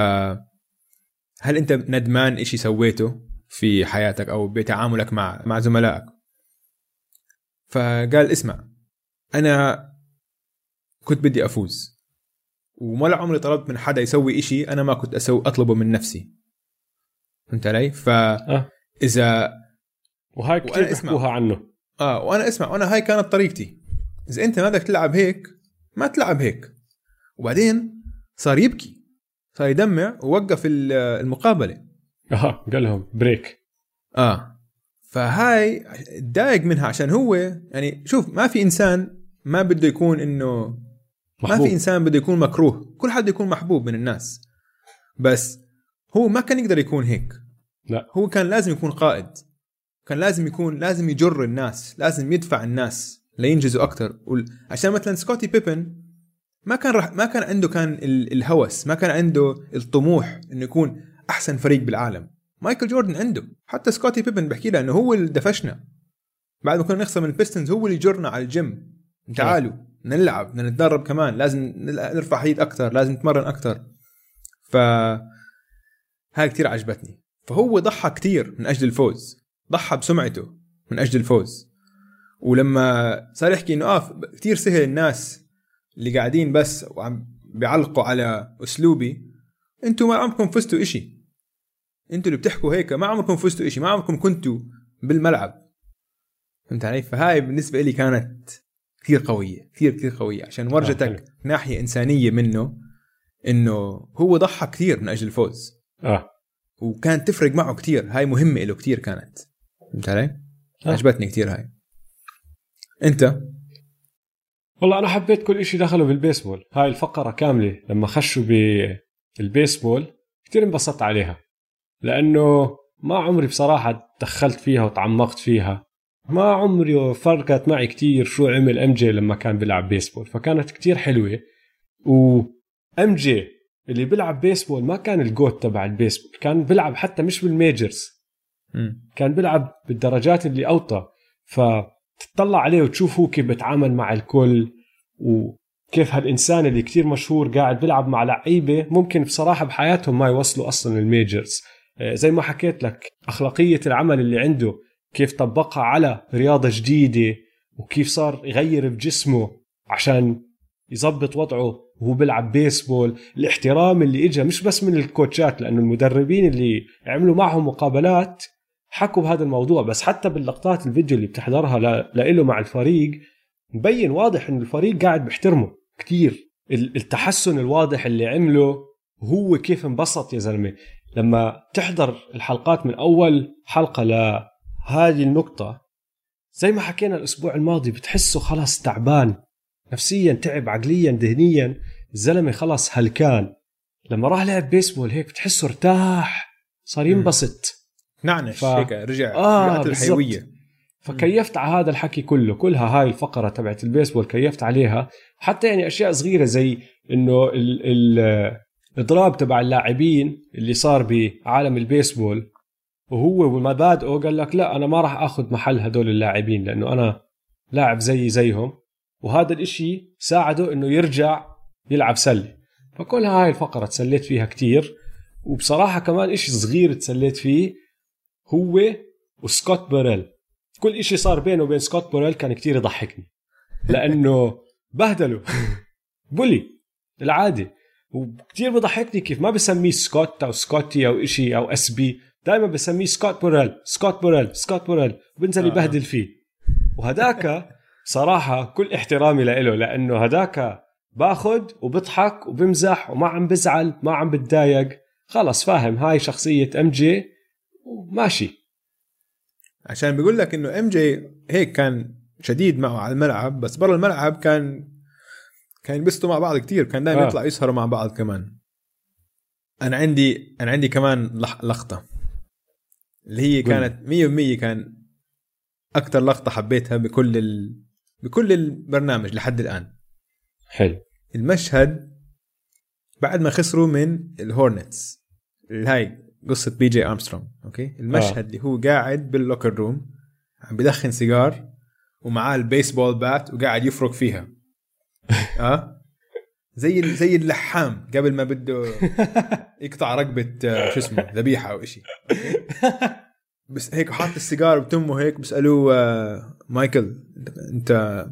هل أنت ندمان إشي سويته؟ في حياتك أو بتعاملك مع مع زملائك. فقال اسمع أنا كنت بدي أفوز ولا عمري طلبت من حدا يسوي إشي أنا ما كنت أسوي أطلبه من نفسي. فهمت علي؟ فاذا وهاي وأنا كثير اسمع. بيحكوها عنه. آه وأنا اسمع وأنا هاي كانت طريقتي. إذا أنت ما بدك تلعب هيك ما تلعب هيك. وبعدين صار يبكي صار يدمع ووقف ال- المقابلة. آه قال لهم بريك آه. فهاي تضايق منها عشان هو يعني شوف ما في إنسان ما بده يكون إنه ما محبوب. في إنسان بده يكون مكروه. كل حد يكون محبوب من الناس. بس هو ما كان يقدر يكون هيك. لا. هو كان لازم يكون قائد. كان لازم يكون لازم يجر الناس لازم يدفع الناس لينجزوا أكثر عشان مثلا سكوتي بيبن ما كان رح ما كان عنده كان ال- الهوس ما كان عنده الطموح إنه يكون أحسن فريق بالعالم. مايكل جوردن عنده حتى سكوتي بيبن بحكي له إنه هو اللي دفشنا. بعد ما كنا نخسر من البيستنز هو اللي جرنا على الجيم. تعالوا نلعب بدنا نتدرب كمان. لازم نرفع حديد أكثر لازم نتمرن أكثر ف هاي كتير عجبتني. فهو ضحى كتير من أجل الفوز. ضحى بسمعته من أجل الفوز. ولما صار يحكي إنه آه كثير سهل الناس اللي قاعدين بس وعم بيعلقوا على أسلوبي أنتم ما عمركم فزتوا إشي. أنتوا اللي بتحكوا هيك ما عمركم فزتوا إشي ما عمركم كنتوا بالملعب. فهمت علي؟ فهاي بالنسبة لي كانت كثير قوية كثير كثير قوية عشان حلو. ورجتك ناحية إنسانية منه إنه هو ضحى كثير من أجل الفوز. آه. وكانت تفرق معه كثير هاي مهمة له كثير كانت. فهمت علي؟ آه. عجبتني كثير هاي. أنت؟ والله أنا حبيت كل شيء دخلوا بالبيسبول. هاي الفقرة كاملة لما خشوا بالبيسبول كتير انبسطت عليها. لأنه ما عمري بصراحة دخلت فيها وتعمقت فيها. ما عمري فرقت معي كتير شو عمل إم جي لما كان بيلعب بيسبول. فكانت كتير حلوة. وام جي اللي بيلعب بيسبول ما كان ال GOAT تبع البيسبول. كان بيلعب حتى مش بال majors. كان بيلعب بالدرجات اللي أوطى. فتطلع عليه وتشوف هو كيف بتعامل مع الكل وكيف هالإنسان اللي كتير مشهور قاعد بيلعب مع لعيبة ممكن بصراحة بحياتهم ما يوصلوا أصلا ال majors زي ما حكيت لك أخلاقية العمل اللي عنده كيف طبقها على رياضة جديدة وكيف صار يغير بجسمه عشان يظبط وضعه وهو بيلعب بيسبول. الاحترام اللي اجى مش بس من الكوتشات لأنه المدربين اللي عملوا معهم مقابلات حكوا بهذا الموضوع. بس حتى باللقطات الفيديو اللي بتحضرها لإله مع الفريق مبين واضح إنه الفريق قاعد بيحترمه كثير التحسن الواضح اللي عمله هو كيف انبسط يا زلمة. لما تحضر الحلقات من أول حلقة لهذه النقطة زي ما حكينا الأسبوع الماضي بتحسه خلاص تعبان نفسيا تعب عقليا ذهنيا الزلمة خلاص هلكان. لما راح لعب بيسبول هيك بتحسه ارتاح صار ينبسط. نعنش ف... هيك رجع آه الحيوية. فكيفت على هذا الحكي كله كلها هاي الفقرة تبعت البيسبول كيفت عليها. حتى يعني أشياء صغيرة زي إنه الاضراب تبع اللاعبين اللي صار بعالم البيسبول وهو ومبادئه قال لك لا أنا ما راح آخذ محل هدول اللاعبين لأنه أنا لاعب زي زيهم وهذا الإشي ساعده إنه يرجع يلعب سلة. فكل هاي الفقرة تسليت فيها كتير وبصراحة كمان إشي صغير تسليت فيه هو وسكوت بوريل. كل إشي صار بينه وبين سكوت بوريل كان كتير يضحكني لأنه [laughs] بهدله [laughs] bully العادي. وكتير بضحكني كيف ما بسميه سكوت أو سكوتي أو إشي أو SB. دائما بسميه سكوت بوريل سكوت بوريل سكوت بوريل. بنزل يبهدل فيه. وهداك صراحة كل احترامي له لأنه هداك باخد وبضحك وبمزح وما عم بزعل ما عم بتضايق. خلص فاهم. هاي شخصية MJ وماشي. عشان بيقول لك إنه MJ هيك كان شديد معه على الملعب بس برا الملعب كان كان ينبسطوا مع بعض كتير كان دائما آه. يطلع يسهروا مع بعض كمان. أنا عندي أنا عندي كمان لقطه اللي هي كانت 100% كان أكثر لقطه حبيتها بكل ال... بكل البرنامج لحد الآن. حلو. المشهد بعد ما خسروا من ال Hornets هاي قصة بي جي ارمسترونج okay؟ المشهد آه. اللي هو قاعد بال locker room عم بدخن سيجار ومعاه ال baseball bat وقاعد يفرك فيها. [laughs] آه؟ زي زي اللحام قبل ما بده [laughs] يقطع رقبة آه، شو اسمه ذبيحة أو شيء بس هيك حاط السيجار بتمه هيك بيسالوه آه مايكل أنت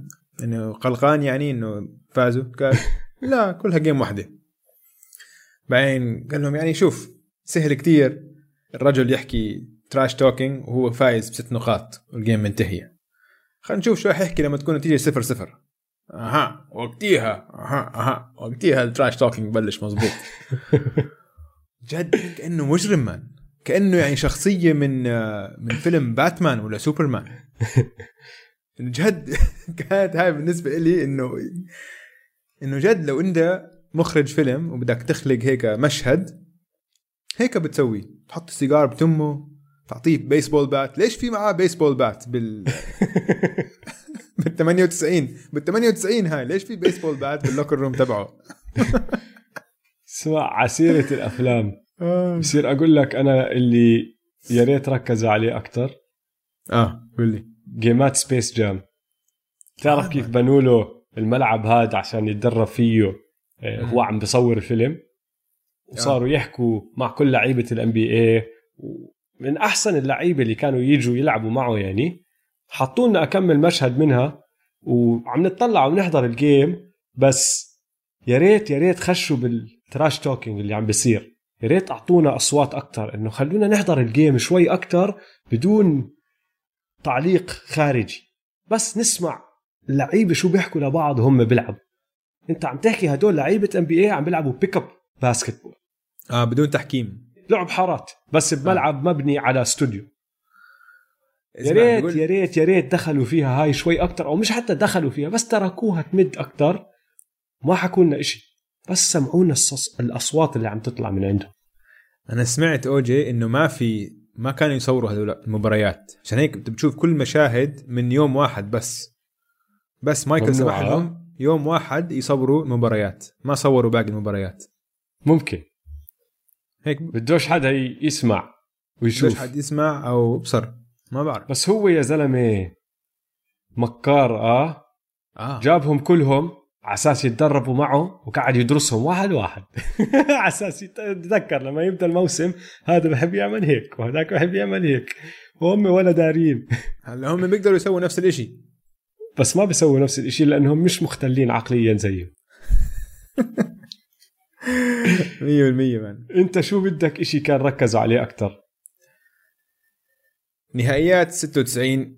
انه قلقان يعني إنه فازوا؟ قال لا كلها game واحدة. بعدين قال لهم يعني شوف سهل كتير. الرجل يحكي trash talking وهو فايز بست نقاط وال game منتهيه خلينا نشوف شو حيحكي لما تكون النتيجة صفر صفر. أها. وقتيها. أها أها. وقتيها ال trash talking بلش مزبوط [laughs] جد كأنه مجرم man كأنه يعني شخصية من من فيلم باتمان ولا سوبرمان. [laughs] جد [laughs] كانت هاي بالنسبة لي إنه إنه جد لو أنت مخرج فيلم وبدك تخلق هيك مشهد هيك بتسوي. تحط السيجار بتمه تعطيه baseball bat ليش في معاه baseball bat بال بال 98 بال 98 هاي ليش في baseball bat بال locker room تبعه؟ اسمع ع سيرة الأفلام. آه. بصير أقول لك أنا اللي يا ريت ركزوا عليه أكثر آه قول لي. جيمات سبيس جام تعرف آه. كيف بنوا له الملعب هذا عشان يتدرب فيه آه، هو عم بصور الفيلم وصاروا يحكوا مع كل لعيبة ال NBA من أحسن اللعيبة اللي كانوا يجوا يلعبوا معه يعني. حطوا لنا أكمل مشهد منها وعم نطلع ونحضر ال game بس يا ريت يا ريت خشوا بال trash talking اللي عم بيصير. يا ريت أعطونا أصوات أكثر إنه خلونا نحضر ال game شوي أكثر بدون تعليق خارجي. بس نسمع اللعيبة شو بيحكوا لبعض وهم بيلعبوا. أنت عم تحكي هدول لعيبة NBA عم بيلعبوا pickup basketball آه بدون تحكيم. لعب حارات بس بملعب آه. مبني على استوديو يا ريت. يا ريت يا ريت دخلوا فيها هاي شوي أكثر أو مش حتى دخلوا فيها بس تركوها تمد أكثر ما حكوا لنا شيء بس سمعونا الصص... الأصوات اللي عم تطلع من عندهم. أنا سمعت اوجي إنه ما في ما كانوا يصوروا هذول المباريات. عشان هيك بتشوف كل مشاهد من يوم واحد بس. بس مايكل سمح لهم يوم واحد يصوروا المباريات ما صوروا باقي المباريات. ممكن. هيك. بدوش حدا يسمع بدوش ويشوف حد يسمع أو بصر. ما بعرف. بس هو يا زلمة مكار آه آه. جابهم كلهم على أساس يتدربوا معه وقعد يدرسهم واحد واحد. [laughs] على أساس يت- يتذكر لما يبدأ الموسم هذا بحب يعمل هيك وهذاك بحب يعمل هيك. وهم ولا دارين. [laughs] هلا هم بيقدروا يسووا نفس الإشي. بس ما بيسووا نفس الشيء لأنهم مش مختلين عقليا زيه 100% man أنت شو بدك إشي كان ركزوا عليه أكثر نهائيات 96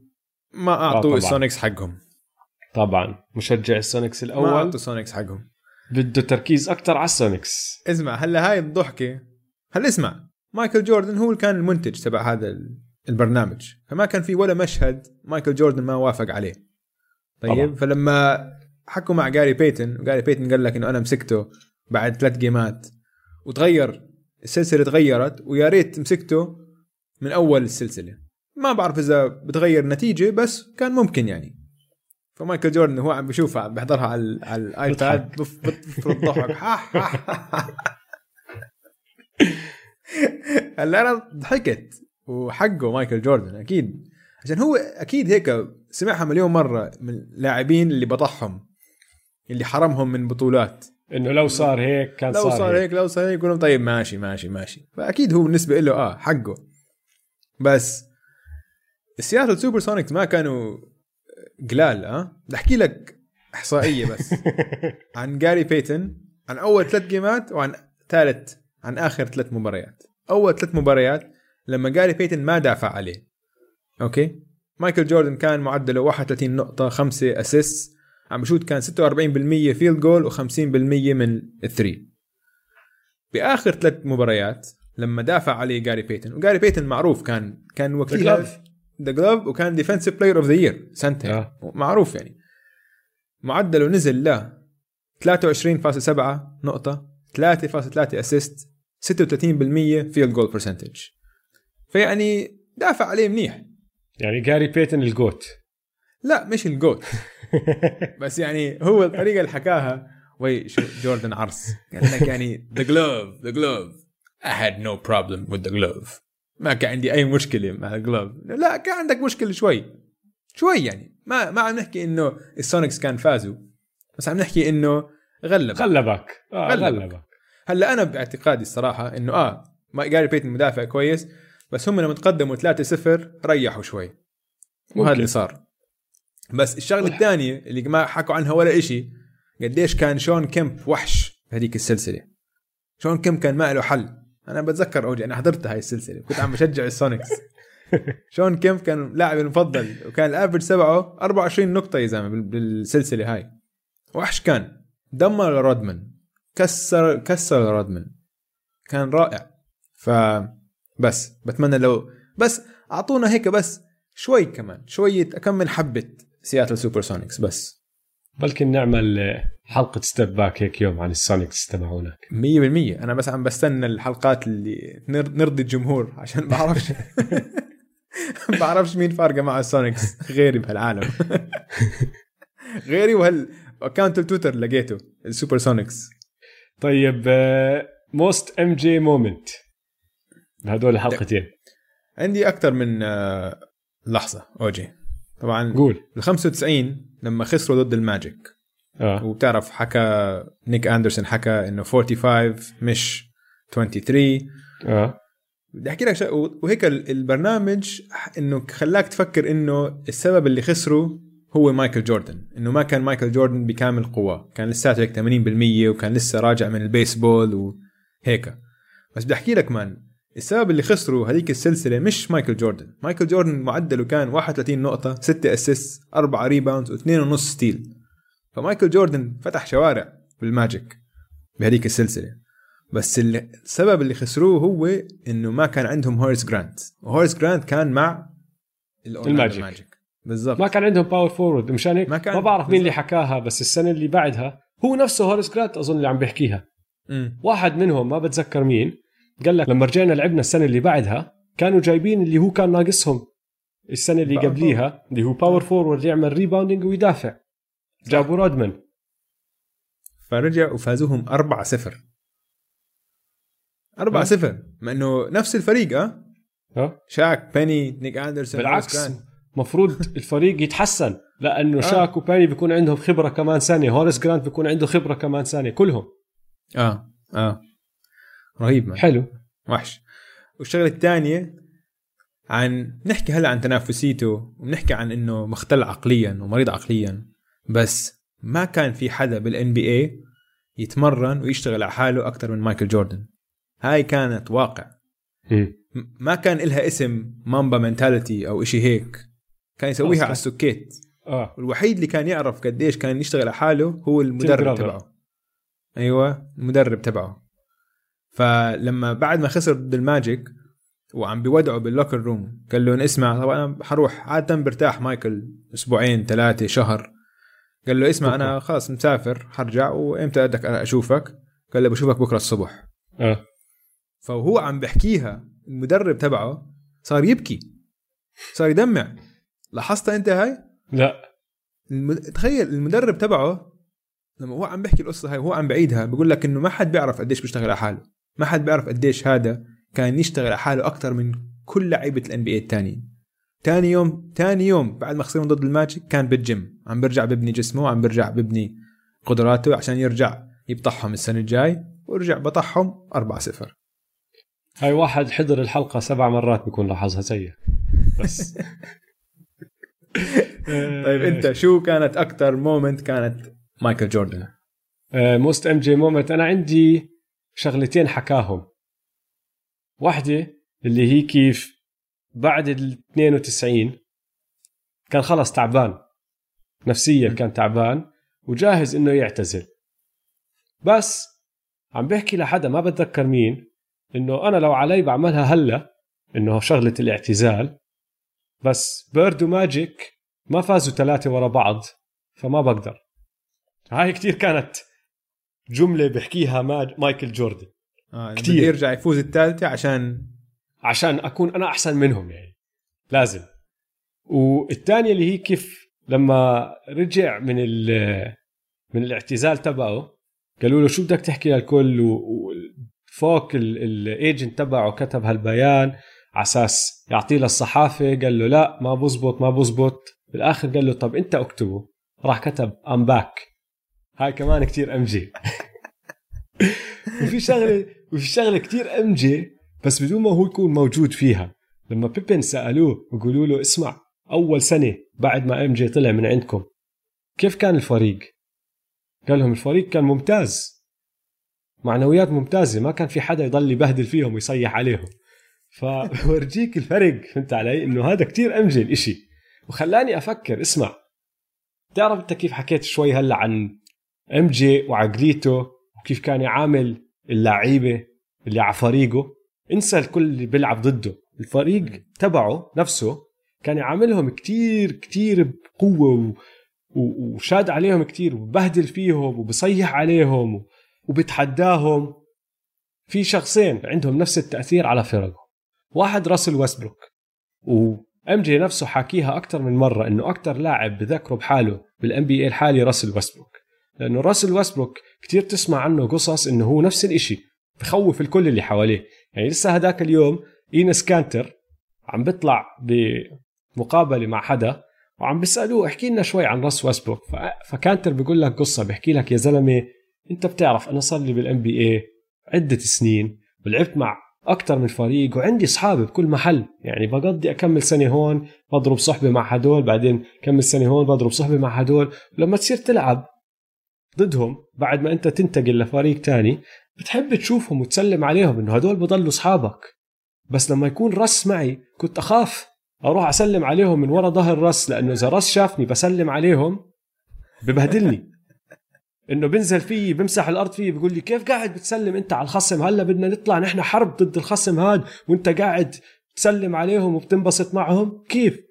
ما اعطوا طبعاً. السونيكس حقهم. طبعا. مشجع السونيكس ما الأول. أعطوا السونيكس حقهم. بده تركيز أكثر على السونيكس. اسمع هلا هاي الضحكة. هلا اسمع مايكل جوردن هو اللي كان المنتج تبع هذا ال- البرنامج. فما كان في ولا مشهد مايكل جوردن ما وافق عليه. طيب. طبعا. فلما حكوا مع جاري بيتن وجاري بيتن قال لك إنه أنا مسكته بعد ثلاث جيمات وتغير السلسلة تغيرت ويا ريت مسكته من أول السلسلة. ما بعرف إذا بتغير نتيجة بس كان ممكن يعني. فمايكل جوردن هو عم بيشوفها عم بيحضرها على على ال iPad بضحك. [laughs] هلا أنا ضحكت وحقه مايكل جوردن أكيد. عشان هو أكيد هيك سمعها مليون مرة من اللاعبين اللي بطحهم اللي حرمهم من بطولات. إنه لو صار هيك كان لو صار, صار هيك لو صار هيك يقولون طيب ماشي ماشي ماشي. فأكيد هو بالنسبة له آه حقه. بس السياتل سوبر سونيكس ما كانوا قلال آه بدي أحكي لك إحصائية بس. [laughs] عن جاري بيتن عن أول ثلاث جيمات وعن ثالث عن آخر ثلاث مباريات. أول ثلاث مباريات لما جاري بيتن ما دافع عليه. okay؟ مايكل جوردن كان معدله 31 نقطة 5 assist عم بشوت كان 46% field goal و50% من ال three بآخر ثلاث مباريات لما دافع عليه جاري بيتن وجاري بيتن معروف كان كان وكيل. the glove وكان defensive player of the year سنتين آه. معروف يعني. معدله نزل ل 23.7 نقطة 3.3 assist 36% field goal percentage فيعني دافع عليه منيح. يعني جاري بيتن ال GOAT. لا مش ال GOAT. [laughs] بس يعني هو الطريقة اللي حكاها. وي شو جوردن عرس. قال لك يعني the glove the glove I had no problem with the glove. ما كان عندي أي مشكلة مع الجلوف لا كان عندك مشكلة شوي. شوي يعني. ما ما عم نحكي إنه السونيكس كان فازوا بس عم نحكي إنه غلب غلبك. آه غلبك. غلبك. هلأ أنا باعتقادي الصراحة إنه آه ما جاري بيتن مدافع كويس بس هم لما تقدموا 3-0 ريحوا شوي. وهذا. اللي صار. بس الشغلة الثانية اللي ما حكوا عنها ولا إشي قديش كان شون كيمب وحش بهذيك السلسلة. شون كيمب كان ما له حل. أنا بتذكر اوجي أنا حضرت هاي السلسلة كنت عم بشجع السونيكس [laughs] شون كيمب كان لاعبي المفضل وكان ال average تبعه 24 نقطة يا زلمة بال- بالسلسلة هاي. وحش كان. دمر رودمان. كسر كسر رودمان. كان رائع. ف بس بتمنى لو بس أعطونا هيك بس شوي كمان شوية كم من حبة سياتل سوبر سونيكس بس. بلكن نعمل حلقة step back هيك يوم عن السونيكس تبعونك 100% أنا بس عم بستنى الحلقات اللي نر- نرضي الجمهور عشان بعرفش. [laughs] بعرفش مين فارقة مع السونيكس. غيري بهالعالم. [laughs] غيري وهال account التويتر لقيته. السوبر سونيكس طيب most MJ moment بهدول الحلقتين عندي أكثر من آه، لحظة. أوجي. طبعا قول. بال 95 لما خسروا ضد الماجيك. آه. وبتعرف حكى نيك أندرسون حكى إنه 45 مش 23 آه. بدي أحكي لك وهيك ال- البرنامج إنه خلاك تفكر إنه السبب اللي خسروا هو مايكل جوردن. إنه ما كان مايكل جوردن بكامل قواه. كان لساته هيك 80% وكان لسه راجع من البيسبول وهيك. بس بدي أحكي لك man السبب اللي خسروا هذيك السلسلة مش مايكل جوردن. مايكل جوردن معدله كان 31 نقطة 6 assist 4 rebounds و2.5 steal فمايكل جوردن فتح شوارع بالماجيك بهذيك السلسلة. بس اللي- السبب اللي خسروه هو إنه ما كان عندهم هورس جرانت. وهورس جرانت كان مع الماجيك. ماجيك. بالضبط. ما كان عندهم power forward مشان هيك ما ما, كان- ما بعرف مين اللي. حكاها بس السنة اللي بعدها هو نفسه هورس جرانت أظن اللي عم بيحكيها. مم. واحد منهم ما بتذكر مين قال لك لما رجعنا لعبنا السنة اللي بعدها كانوا جايبين اللي هو كان ناقصهم. السنة اللي قبليها اللي هو power forward يعمل rebounding ويدافع. جابوا رودمان فرجع وفازوهم 4 0 4 0 مع إنه نفس الفريق آه ها؟ شاك بيني نيك أندرسون بالعكس. هورس جرانت. مفروض الفريق يتحسن لأنه آه. شاك وبيني بيكون عندهم خبرة كمان سنه هورس جرانت بيكون عنده خبرة كمان سنه كلهم. آه آه. رهيب man. حلو. وحش. والشغلة الثانية عن نحكي هلا عن تنافسيته وبنحكي عن إنه مختل عقليا ومريض عقليا بس ما كان في حدا بال NBA يتمرن ويشتغل على حاله أكثر من مايكل جوردن. هاي كانت واقع. م- ما كان إلها اسم mamba mentality أو إشي هيك. كان يسويها أصلاً. على السكيت. آه. والوحيد اللي كان يعرف قديش كان يشتغل على حاله هو المدرب. تبعه. أيوه المدرب تبعه. فلما بعد ما خسر ضد الماجيك وعم بيودعوا بال locker room قال لهم اسمع طبعا أنا حروح عادة برتاح مايكل أسبوعين ثلاثة شهر. قال له اسمع أنا خلاص مسافر حرجع وإمتى بدك أشوفك؟ قال له بشوفك بكرة الصبح. آه. فهو عم بحكيها المدرب تبعه صار يبكي صار يدمع. لاحظتها أنت هاي؟ لا. الم... تخيل المدرب تبعه لما هو عم بيحكي القصة هاي وهو عم بعيدها بيقول لك إنه ما حد بيعرف قديش بيشتغل على حاله. ما حد بيعرف قديش هذا كان يشتغل على حاله أكثر من كل لعيبة ال NBA الثانيين ثاني يوم ثاني يوم بعد ما خسروا ضد الماجيك كان بالجيم. عم بيرجع ببني جسمه وعم بيرجع ببني قدراته عشان يرجع يبطحهم السنة الجاي ورجع بطحهم 4 0 هاي واحد حضر الحلقة سبع مرات بيكون لاحظها زيك بس. [laughs] طيب أنت شو كانت أكثر moment كانت مايكل جوردن؟ most MJ moment أنا عندي شغلتين حكاهم. واحدة اللي هي كيف بعد ال 92 كان خلص تعبان. نفسيا. كان تعبان وجاهز إنه يعتزل. بس عم بحكي لحدا ما بتذكر مين إنه أنا لو علي بعملها هلأ إنه شغلة الاعتزال. بس بيرد وماجيك ما فازوا ثلاثة ورا بعض فما بقدر. هاي كتير كانت جملة بحكيها مايكل جوردن. آه كتير. كثير يرجع يفوز الثالثه عشان عشان أكون أنا أحسن منهم يعني. لازم. والثانيه اللي هي كيف لما رجع من ال- من الاعتزال تبعه قالوا له شو بدك تحكي للكل؟ و- وفوق ال agent تبعه كتب هالبيان على أساس يعطيه للصحافة قال له لا ما بزبط ما بزبط. بالآخر قال له طب أنت اكتبه. راح كتب I'm back هاي كمان كتير MJ [laughs] وفي شغله وفي شغلة كتير MJ بس بدون ما هو يكون موجود فيها. لما بيبن سألوه وقالوا له اسمع أول سنة بعد ما MJ طلع من عندكم. كيف كان الفريق؟ قال لهم الفريق كان ممتاز. معنويات ممتازة ما كان في حدا يضل يبهدل فيهم ويصيح عليهم. فورجيك الفرق فهمت علي؟ إنه هذا كتير MJ الإشي. وخلاني أفكر اسمع. تعرف أنت كيف حكيت شوي هلأ عن MJ وعقليته؟ وكيف كان يعامل اللعيبة اللي على فريقه. انسى الكل اللي بيلعب ضده. الفريق تبعه نفسه كان يعاملهم كتير كتير بقوة و... و... وشاد عليهم كتير وبهدل فيهم وبصيح عليهم و... وبتحداهم. في شخصين عندهم نفس التأثير على فرقه واحد راسل ويستبروك. و MJ نفسه حاكيها أكثر من مرة إنه أكثر لاعب بذكره بحاله بال NBA الحالي راسل ويستبروك. لأنه راسل ويستبروك كتير تسمع عنه قصص إنه هو نفس الإشي بخوف الكل اللي حواليه. يعني لسه هداك اليوم إينس كانتر عم بيطلع بمقابلة مع حدا وعم بيسألوه احكي لنا شوي عن راس ويستبروك. فكانتر بيقول لك قصة بيحكي لك يا زلمة أنت بتعرف أنا صار لي بال NBA عدة سنين ولعبت مع أكثر من فريق وعندي أصحابي بكل محل يعني بقضي أكمل سنة هون بضرب صحبة مع هدول بعدين كمل سنة هون بضرب صحبة مع هدول. ولما تصير تلعب ضدهم بعد ما انت تنتقل لفريق تاني بتحب تشوفهم وتسلم عليهم إنه هدول بضلوا أصحابك. بس لما يكون رس معي كنت أخاف أروح أسلم عليهم من ورا ظهر رس لأنه إذا رس شافني بسلم عليهم ببهدلني. [laughs] إنه بنزل فيي بمسح الأرض فيي بيقول لي كيف قاعد بتسلم؟ أنت على الخصم هلأ بدنا نطلع نحن حرب ضد الخصم هاد وأنت قاعد تسلم عليهم وبتنبسط معهم؟ كيف؟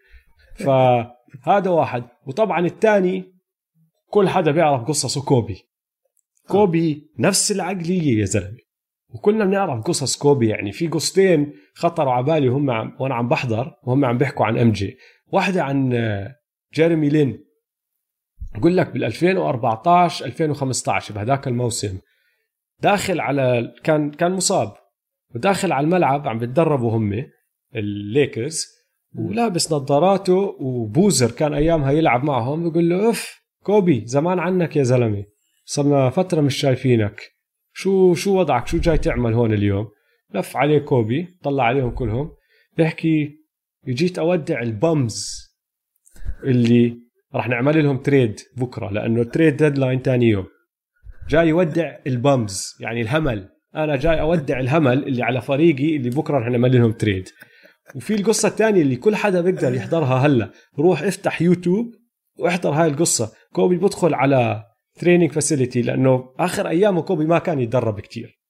فهذا واحد. وطبعا الثاني كل حدا بيعرف قصصه كوبي. كوبي نفس العقلية يا زلمة. وكلنا بنعرف قصص كوبي يعني في قصتين خطروا على بالي وهم عم وأنا عم بحضر وهم عم بيحكوا عن MJ. واحدة عن آه، جيريمي لين. بقول لك بال 2014 2015 بهذاك الموسم داخل على كان كان مصاب. وداخل على الملعب عم بتدربوا هم الليكرز ولابس نظاراته وبوزر كان أيامها يلعب معهم بقول له اف كوبي زمان عنك يا زلمة. صرنا فترة مش شايفينك. شو شو وضعك؟ شو جاي تعمل هون اليوم؟ لف عليه كوبي طلع عليهم كلهم. بيحكي جيت أودع ال bums اللي راح نعمل لهم trade بكرة لأنه ال trade deadline ثاني يوم. جاي يودع ال bums يعني الهمل. أنا جاي أودع الهمل اللي على فريقي اللي بكرة رح نعمل لهم trade. وفي القصة الثانية اللي كل حدا بيقدر يحضرها هلا. روح افتح يوتيوب واحضر هاي القصة. كوبي بدخل على training facility لأنه آخر أيامه كوبي ما كان يتدرب كتير.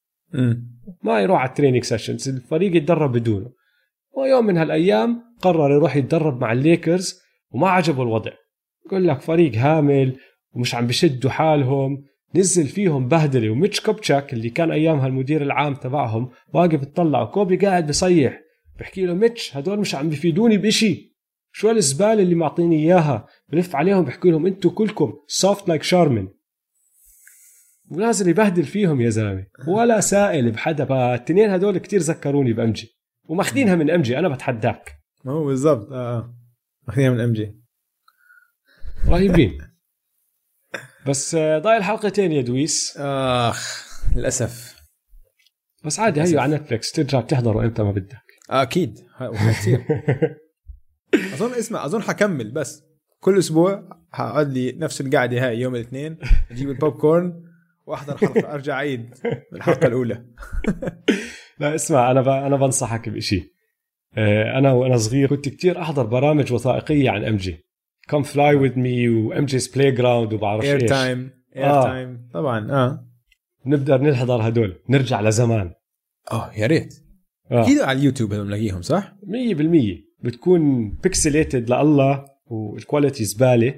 ما يروح على ال training sessions الفريق يتدرب بدونه. ويوم من هالأيام قرر يروح يتدرب مع الليكرز وما عجبه الوضع. يقول لك فريق هامل ومش عم بشدوا حالهم. نزل فيهم بهدلة وميتش كوبتشاك اللي كان ايامها المدير العام تبعهم واقف يطلع وكوبي قاعد بصيح بحكي له ميتش هدول مش عم بيفيدوني بشيء شو الزبالة اللي معطيني إياها؟ بلف عليهم بحكي لهم أنتم كلكم soft like Charmin ونازل يبهدل فيهم يا زلمة. ولا سائل بحدا. فالتنين هدول كتير ذكروني ب MJ وماخذينها من MJ أنا بتحداك. ما هو بالضبط. آه آه. ماخذينها من MJ. رهيبين. بس آه، ضايل حلقتين يا دويس. آخ للأسف. بس عادي هيو على نتفلكس ترجع بتحضره إمتى ما بدك. آه أكيد كثير [laughs] أظن اسمع أظن حكمل بس. كل أسبوع حقعد لي نفس القعدة هاي يوم الاثنين أجيب البوب كورن وأحضر حلقة أرجع أعيد الحلقة الأولى. [laughs] لا اسمع أنا أنا بنصحك بشيء آه، أنا وأنا صغير كنت كتير أحضر برامج وثائقية عن MJ Come Fly With Me و MJ's Playground وبعرف Air إيش. Time Air آه. Time طبعا آه. نقدر نحضر هدول نرجع لزمان. آه يا ريت. آه. أكيد على اليوتيوب هذول بنلاقيهم صح؟ 100% بتكون pixelated لله وال quality زباله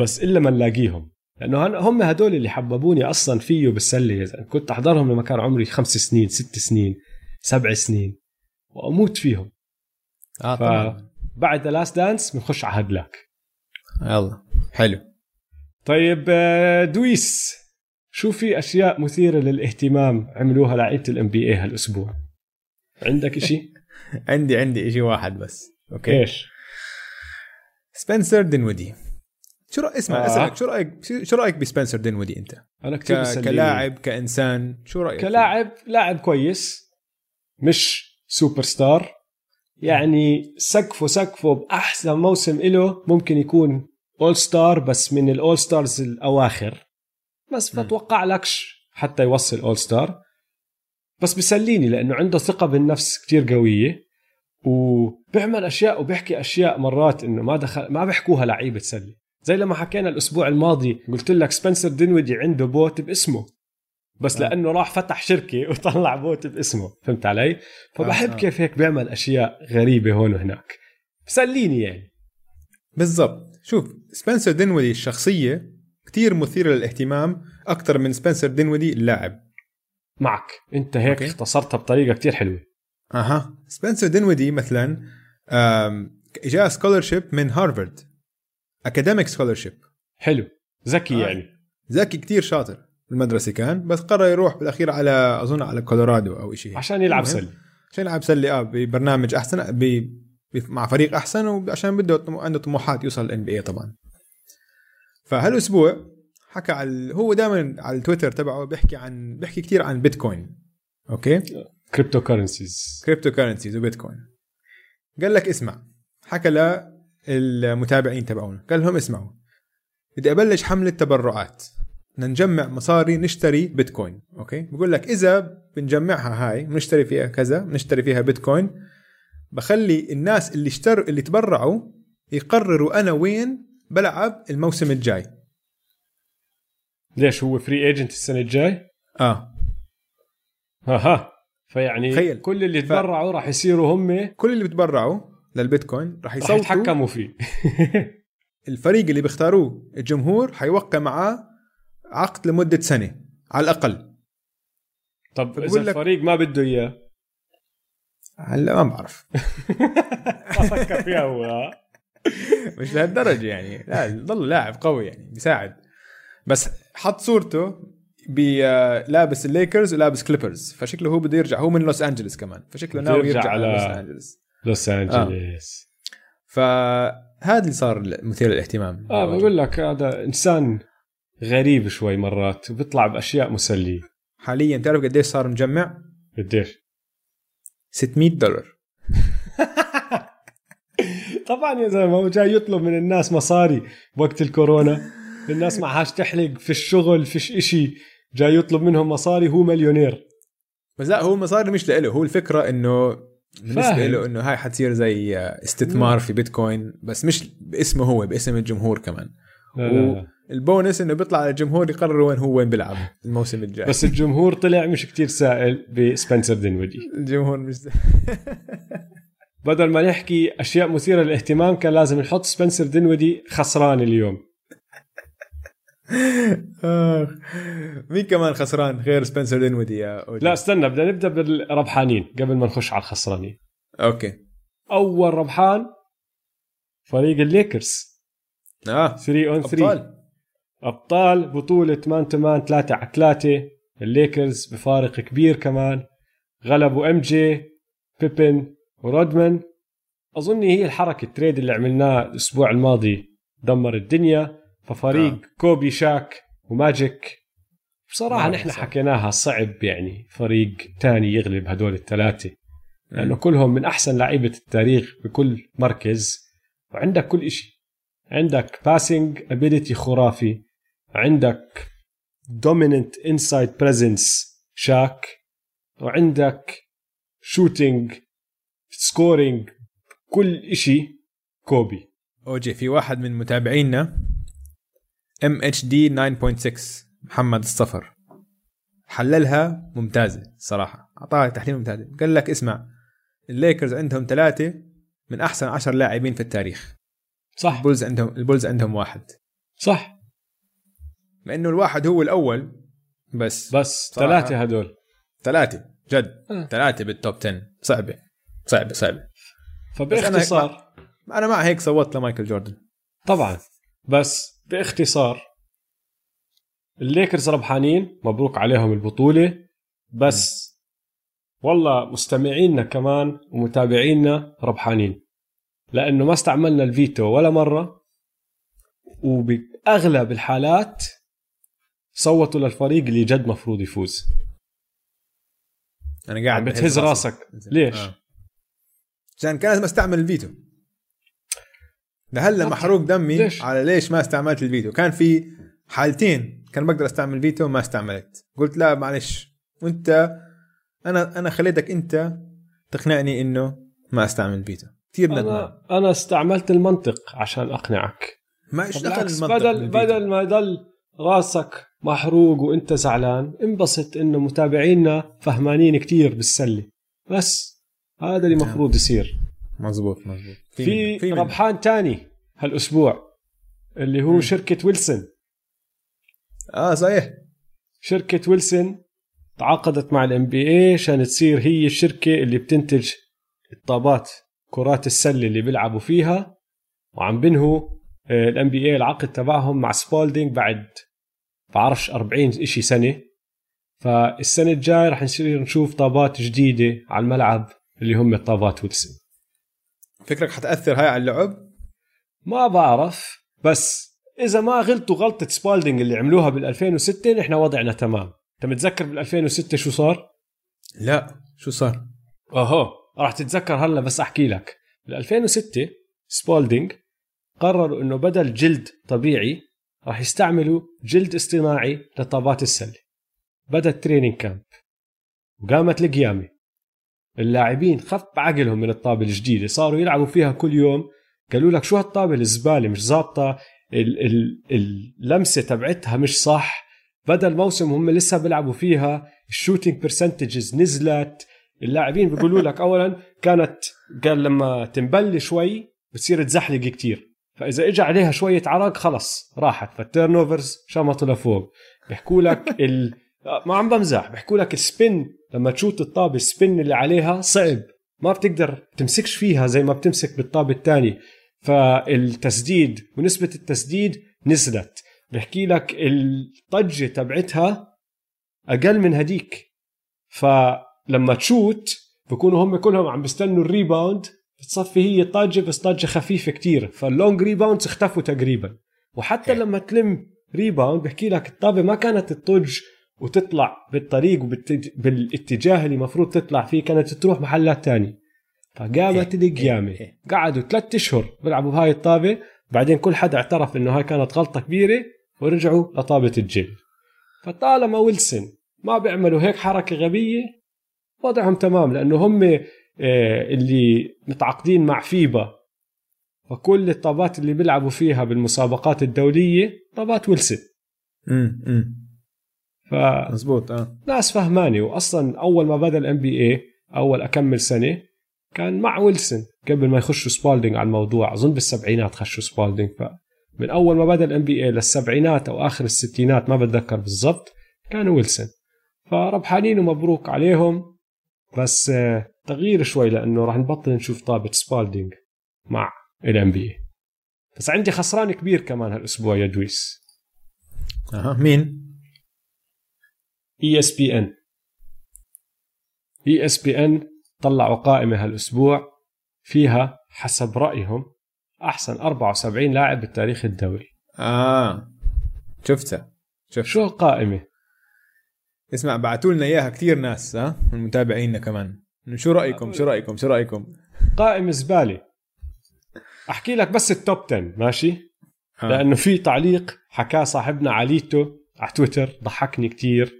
بس إلا ما نلاقيهم. لأنه هم هدول اللي حببوني أصلا فيه بالسله كنت أحضرهم لما كان عمري خمس سنين ست سنين سبع سنين وأموت فيهم. آه ف- طبعا. بعد The Last Dance بنخش على هدلاك. يلا حلو. طيب آه، دويس شو في أشياء مثيرة للاهتمام عملوها لعيبه ال NBA هالأسبوع؟ عندك إشي؟ [laughs] [laughs] عندي عندي شيء واحد بس. أوكي؟ إيش؟ سبنسر دينودي. شو رأيك اسمع آه. أسألك شو رأيك شو رأيك بسبنسر دينودي أنت؟ أنا كثير ك... كلاعب كإنسان شو رأيك كلاعب لاعب كويس مش سوبر ستار يعني سقفه سقفه بأحسن موسم له ممكن يكون all star بس من ال all stars الأواخر. بس. بتوقع لكش حتى يوصل all star بس بسليني لأنه عنده ثقة بالنفس كتير قوية وبيعمل أشياء وبيحكي أشياء مرات إنه ما دخل ما بيحكوها لعيبة سله زي لما حكينا الأسبوع الماضي قلت لك سبنسر دينودي عنده بوت باسمه بس آه. لأنه راح فتح شركة [laughs] وطلع بوت باسمه فهمت علي؟ فبحب آه، آه. كيف هيك بيعمل أشياء غريبة هون وهناك. بسليني يعني. بالضبط. شوف سبنسر دينودي الشخصية كتير مثيرة للاهتمام أكثر من سبنسر دينودي اللاعب. معك. انت هيك أوكي. اختصرتها بطريقة كتير حلوة. أها. سبنسر دينودي مثلا آم، اجاه scholarship من هارفارد. academic scholarship حلو. ذكي آه. يعني. ذكي كتير شاطر. بالمدرسة كان بس قرر يروح بالأخير على أظن على كولورادو أو شيء عشان يلعب. سلة. عشان يلعب سلة آه ببرنامج أحسن ب... ب... مع فريق أحسن وعشان بده عنده طموحات يوصل ال NBA طبعا. فهالأسبوع حكى على هو دائما على التويتر تبعه بيحكي عن بيحكي كثير عن بيتكوين. okay؟ cryptocurrencies cryptocurrencies و Bitcoin قال لك اسمع. حكى للمتابعين تبعونا قال لهم اسمعوا. بدي أبلش حملة تبرعات. بدنا نجمع مصاري نشتري Bitcoin. okay؟ بقول لك إذا بنجمعها هاي بنشتري فيها كذا بنشتري فيها بيتكوين بخلي الناس اللي اشتروا اللي تبرعوا يقرروا أنا وين بلعب الموسم الجاي. ليش هو free agent السنة الجاي؟ آه. ها ها فيعني تخيل. كل اللي تبرعوا راح يصيروا هم كل اللي بتبرعوا للبيتكوين راح يصوتوا. يتحكموا فيه. [laughs] الفريق اللي بيختاروه الجمهور حيوقع معاه عقد لمدة سنة على الأقل. طب إذا لك- الفريق ما بده إياه؟ هلا ما بعرف. [laughs] ما فكر فيها هو؟ مش لهالدرجة يعني. لا ضل لاعب قوي يعني بيساعد. بس حط صورته بلابس الليكرز ولابس Clippers فشكله هو بده يرجع. هو من لوس أنجلس كمان. فشكله ناوي يرجع على لوس أنجلس. لوس أنجلس. فهذا اللي صار مثير للاهتمام. آه بقول لك هذا إنسان غريب شوي مرات. وبيطلع بأشياء مسلية. حاليا تعرف قديش صار مجمع؟ قديش؟ 600 دولار. [laughs] طبعا يا زلمة هو جاي يطلب من الناس مصاري وقت الكورونا. الناس معهاش تحلق في الشغل فيش إشي. جاي يطلب منهم مصاري هو مليونير. بس لا هو المصاري مش له هو الفكرة إنه بالنسبة فاهم. له إنه هاي حتصير زي استثمار في بيتكوين بس مش باسمه هو باسم الجمهور كمان. لا لا لا. البونس إنه بيطلع على الجمهور يقرر وين هو وين بيلعب الموسم الجاي. بس الجمهور طلع مش كتير سائل ب Spencer Dinwiddie الجمهور مش بدل ما نحكي أشياء مثيرة للاهتمام كان لازم نحط Spencer Dinwiddie خسران اليوم. آخ. مين كمان خسران غير Spencer Dinwiddie يا أوجي؟ لا استنى بدنا نبدأ بالربحانين قبل ما نخش على الخسرانين. okay. أول ربحان فريق الليكرز. آه. 3 on 3 أبطال. أبطال بطولة man to man 3 على 3 الليكرز بفارق كبير كمان. غلبوا MJ Pippen و Rodman أظن هي الحركة ال trade اللي عملناه الأسبوع الماضي. دمر الدنيا. ففريق آه. Kobe Shaq و Magic. بصراحة آه، نحن صح. حكيناها صعب يعني فريق تاني يغلب هدول الثلاثة. لأنه مم. كلهم من أحسن لعيبة التاريخ بكل مركز. وعندك كل إشي. عندك passing ability خرافي. عندك dominant inside presence Shaq. وعندك shooting scoring كل إشي كوبي. أوجي في واحد من متابعينا MHD 9.6 محمد الصفر. حللها ممتازة صراحة. أعطاها تحليل ممتاز. قال لك اسمع الليكرز عندهم ثلاثة من أحسن عشر لاعبين في التاريخ. صح. ال Bulls عندهم ال Bulls عندهم واحد. صح. مع إنه الواحد هو الأول بس بس. ثلاثة هدول. ثلاثة. جد. آه. ثلاثة بال top 10 صعبة. صعبة صعبة. فباختصار. أنا مع هيك صوت ل Michael Jordan. طبعا. بس باختصار الليكرز ربحانين مبروك عليهم البطولة. بس والله مستمعينا كمان ومتابعينا ربحانين لأنه ما استعملنا الفيتو ولا مرة وبأغلب الحالات صوتوا للفريق اللي جد مفروض يفوز. أنا قاعد بتهز راسك. ليش؟ آه. عشان كان لازم أستعمل الفيتو. ده هلا ما محروق دمي ليش؟ على ليش ما استعملت الفيتو كان في حالتين كان بقدر أستعمل الفيتو وما استعملت. قلت لا معلش وأنت أنا أنا خليتك أنت تقنعني إنه ما أستعمل الفيتو كثير ندمان. أنا أنا استعملت المنطق عشان أقنعك. ما إيش دخل المنطق بدل؟ بدل ما يضل راسك محروق وأنت زعلان انبسط إنه متابعينا فهمانين كتير بالسلة. بس هذا اللي مفروض يصير. مزبوط مزبوط في, في. ربحان تاني هالأسبوع اللي هو مم. شركة ويلسون. آه صحيح. شركة ويلسون تعاقدت مع ال NBA عشان تصير هي الشركة اللي بتنتج الطابات كرات السله اللي بيلعبوا فيها وعم بنهوا ال NBA العقد تبعهم مع Spalding بعد بعرفش 40 إشي سنة. فالسنة الجاي رح نصير نشوف طابات جديدة على الملعب اللي هم طابات ويلسون. فكرك حتأثر هاي على اللعب؟ ما بعرف. بس إذا ما غلطوا غلطة Spalding اللي عملوها بال 2006 نحن وضعنا تمام. أنت متذكر بال 2006 شو صار؟ لا شو صار؟ أهو راح تتذكر هلا بس أحكي لك. بال 2006 Spalding قرروا إنه بدل جلد طبيعي راح يستعملوا جلد اصطناعي لطابات السلة. بدأ ال training camp وقامت القيامة. اللاعبين خف عقلهم من الطابة الجديدة صاروا يلعبوا فيها كل يوم. قالوا لك شو هالطابة الزبالة مش ظابطة ال- ال- اللمسة تبعتها مش صح. بدل موسم هم لسه بيلعبوا فيها ال shooting percentages نزلت. اللاعبين بيقولوا لك اولا كانت قال لما تنبل شوي بتصير تزحلق كتير. فإذا اجى عليها شوية عرق خلص راحت. فال turnovers شمطوا لفوق. بيحكوا لك ال [laughs] ما عم بمزح بحكوا لك ال spin لما تشوت الطابة ال spin اللي عليها صعب ما بتقدر تمسكش فيها زي ما بتمسك بالطابة الثاني فالتسديد ونسبه التسديد نزلت. بحكي لك الطجة تبعتها أقل من هديك. فلما تشوت بكونوا هم كلهم عم بيستنوا ال rebound. بتصفي هي طاجة بس طاجة خفيفة كتير. فال long rebounds اختفوا تقريبا. وحتى لما تلم ريباوند بحكي لك الطابة ما كانت تطج وتطلع بالطريق وبالاتجاه اللي المفروض تطلع فيه كانت تروح محلات تانية فقامت القيامة. قعدوا ثلاثة أشهر بيلعبوا بهاي الطابة. بعدين كل حدا اعترف إنه هاي كانت غلطة كبيرة ورجعوا لطابة الجل فطالما ويلسون ما بيعملوا هيك حركة غبية وضعهم تمام لأنه هم آه، اللي متعاقدين مع فيبا. وكل الطابات اللي بيلعبوا فيها بالمسابقات الدولية طابات ويلسون. ف مزبوط آه. ناس فهماني واصلا أول ما بدأ ال NBA أول أكمل سنة كان مع ويلسون قبل ما يخشوا سبالدينج على الموضوع. أظن بالسبعينات خشوا سبالدينج فمن أول ما بدأ ال NBA للسبعينات أو آخر الستينات ما بتذكر بالضبط كانوا ويلسون. فربحانين ومبروك عليهم بس آه، تغيير شوي لأنه راح نبطل نشوف طابة سبالدينج مع ال NBA بس عندي خسران كبير كمان هالأسبوع يا دويس. أها مين؟ اي اس بي ان اي اس بي ان طلعوا قائمة هالأسبوع فيها حسب رأيهم أحسن 74 لاعب بالتاريخ الدولي آه. شفتها شفت شو القائمة؟ اسمع بعثوا لنا إياها كثير ناس ها من متابعينا كمان. شو رأيكم؟ شو رأيكم؟ شو رأيكم؟ قائمة زبالة. أحكي لك بس التوب 10 ماشي؟ آه. لأنه في تعليق حكاه صاحبنا عليتو على تويتر ضحكني كتير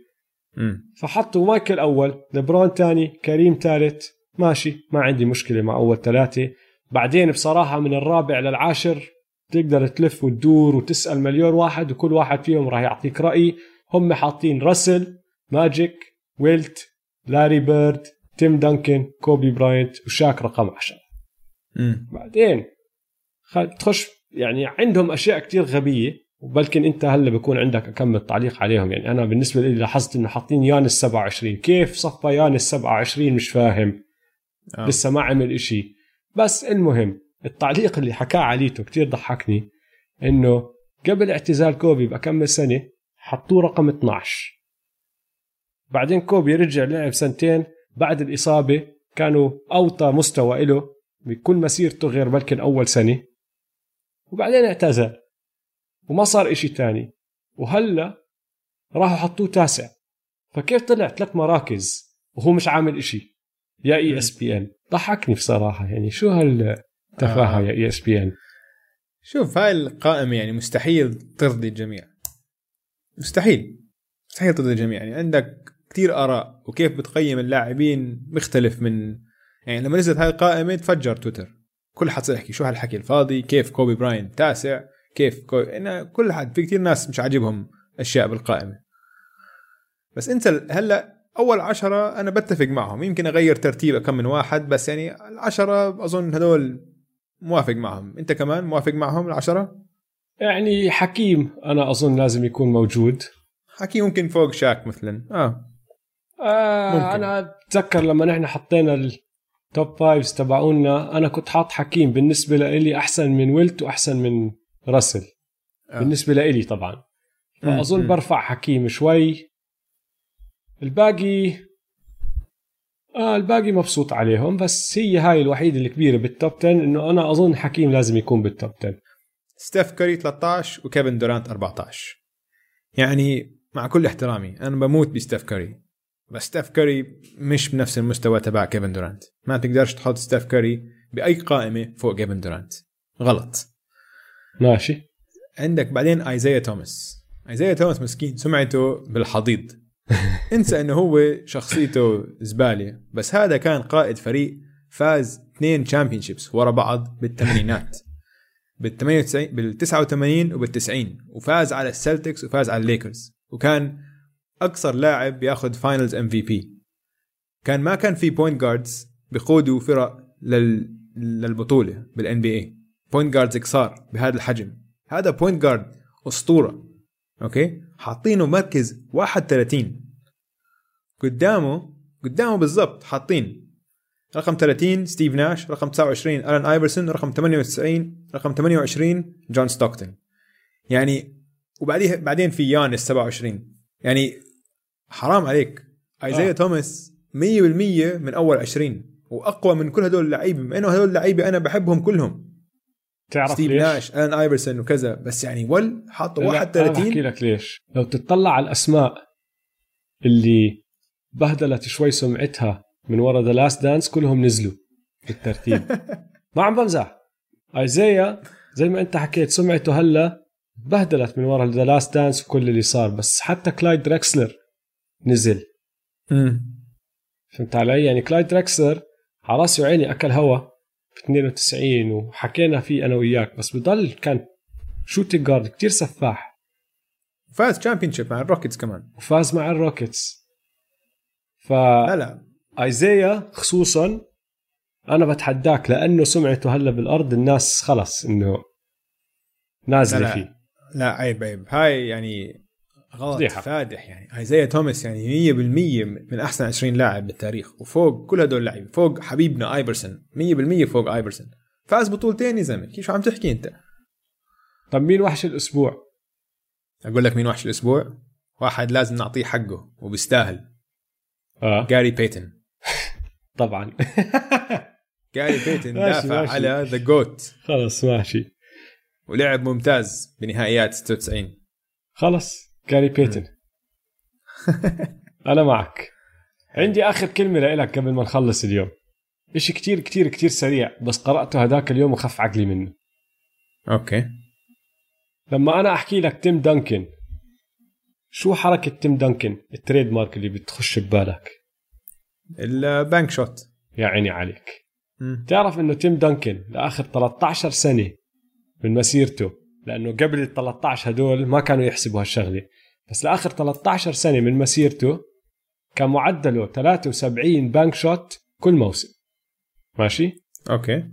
فحطوا مايكل أول لبرون ثاني كريم ثالث ماشي ما عندي مشكلة مع أول ثلاثة. بعدين بصراحة من الرابع للعاشر تقدر تلف وتدور وتسأل مليون واحد وكل واحد فيهم راح يعطيك رأي. هم حاطين راسل ماجيك ويلت لاري بيرد تيم دانكن كوبي براينت وشاك رقم 10 بعدين تخش يعني عندهم أشياء كتير غبية. وبلكن انت هلا بكون عندك اكمل تعليق عليهم. يعني أنا بالنسبة لي لاحظت إنه حاطين يانس 27 كيف صفى يانس 27 مش فاهم. آه. لسه ما عمل إشي. بس المهم التعليق اللي حكاه عليته كتير ضحكني إنه قبل اعتزال كوبي بكمل سنة حطوه رقم 12 بعدين كوبي رجع لعب سنتين بعد الإصابة كانوا أوطى مستوى له بكل مسيرته غير بلكن أول سنة. وبعدين اعتزل. وما صار إشي تاني. وهلا راحوا حطوه تاسع. فكيف طلع ثلاث مراكز وهو مش عامل إشي؟ يا ESPN ضحكني بصراحة يعني. شو هالتفاهة آه. يا ESPN شوف هاي القائمة يعني مستحيل ترضي الجميع. مستحيل. مستحيل ترضي الجميع يعني. عندك كثير آراء. وكيف بتقيم اللاعبين مختلف من يعني لما نزلت هاي القائمة تفجر تويتر. كل حد يحكي شو هالحكي الفاضي كيف كوبي براينت تاسع. كيف؟ كل حد في كثير ناس مش عاجبهم أشياء بالقائمة. بس أنت هلأ أول عشرة أنا بتفق معهم. يمكن أغير ترتيب كم من واحد بس يعني العشرة أظن هذول موافق معهم. أنت كمان موافق معهم العشرة؟ يعني حكيم أنا أظن لازم يكون موجود. حكيم ممكن فوق شاك مثلا. آه, آه ممكن. أنا أتذكر لما نحن حطينا ال top fives تبعونا أنا كنت حاط حكيم بالنسبة لي أحسن من ويلت وأحسن من راسل. آه. بالنسبة لي طبعا. فأظن برفع حكيم شوي. الباقي آه الباقي مبسوط عليهم بس هي هاي الوحيدة الكبيرة بال top 10 إنه أنا أظن حكيم لازم يكون بال top 10 ستيف كاري 13 وكيفن دورانت 14 يعني مع كل احترامي أنا بموت بستيف كاري بس ستيف كاري مش بنفس المستوى تبع كيفن دورانت. ما تقدرش تحط ستيف كاري بأي قائمة فوق كيفن دورانت. غلط. ماشي. عندك بعدين ايزايا توماس ايزايا توماس مسكين سمعته بالحضيض. [laughs] انسى إنه هو شخصيته زبالة. بس هذا كان قائد فريق فاز اثنين championships ورا بعض بالثمانينات. بال 98 بال 89 وبال 90 وفاز على السلتكس وفاز على الليكرز وكان أكثر لاعب بياخذ finals MVP كان ما كان في point guards بيقودوا فرق لل للبطولة بال NBA point guards كسار بهذا الحجم. هذا point guard أسطورة. أوكي؟ حاطينه مركز 31 قدامه قدامه بالضبط حاطين رقم 30 ستيف ناش رقم 29 ألان آيفرسون رقم 98 رقم 28 جون ستوكتون. يعني وبعديه بعدين في يانس 27 يعني حرام عليك. إيزايا آه. توماس 100% من أول 20 وأقوى من كل هدول اللعيبة بما أنه هدول اللعيبة أنا بحبهم كلهم. تعرف ستيف ليش؟ ناش آلان آيفرسون وكذا. بس يعني ول حاطه لا، أنا 31 بحكي لك ليش. لو تطلع على الأسماء اللي بهدلت شوي سمعتها من ورا The Last Dance كلهم نزلوا بالترتيب [laughs] ما عم بمزح. ايزايا زي ما أنت حكيت سمعته هلا بهدلت من ورا The Last Dance وكل اللي صار. بس حتى كلايد دريكسلر نزل. مم. فهمت علي؟ يعني كلايد دريكسلر على راسي وعيني أكل هوا. ب 92 وحكينا فيه أنا وياك بس بضل كان shooting guard كتير سفاح. فاز champion مع ال Rockets كمان. وفاز مع ال Rockets ف لا لا. ايزايا خصوصا أنا بتحداك لأنه سمعته هلأ بالأرض الناس خلص إنه نازلة. فيه. لا عيب عيب. هاي يعني غلط فضيحة. فادح يعني. إيزايا توماس يعني 100% من أحسن 20 لاعب بالتاريخ وفوق كل هدول اللعيبه فوق حبيبنا ايفرسون 100% فوق ايفرسون فاز بطولتين يا زلمه كيف عم تحكي أنت؟ طب مين وحش الأسبوع؟ أقول لك مين وحش الأسبوع؟ واحد لازم نعطيه حقه وبيستاهل. آه. جاري بيتن. [laughs] طبعا. [laughs] جاري بيتن دافع ماشي. على the GOAT خلص ماشي. ولعب ممتاز بنهائيات 96 خلص. جاري بيتن أنا معك. عندي آخر كلمة لك قبل ما نخلص اليوم. إشي كتير كتير كتير سريع بس قرأته هداك اليوم وخف عقلي منه. Okay. لما أنا أحكي لك تيم دانكن شو حركة تيم دانكن؟ ال trademark اللي بتخش ببالك. ال bank shot. يا عيني عليك. مم. تعرف إنه تيم دانكن لآخر 13 سنة من مسيرته لأنه قبل ال 13 هدول ما كانوا يحسبوا هالشغلة. بس لآخر 13 سنة من مسيرته كان معدله 73 bank shot كل موسم. ماشي؟ Okay.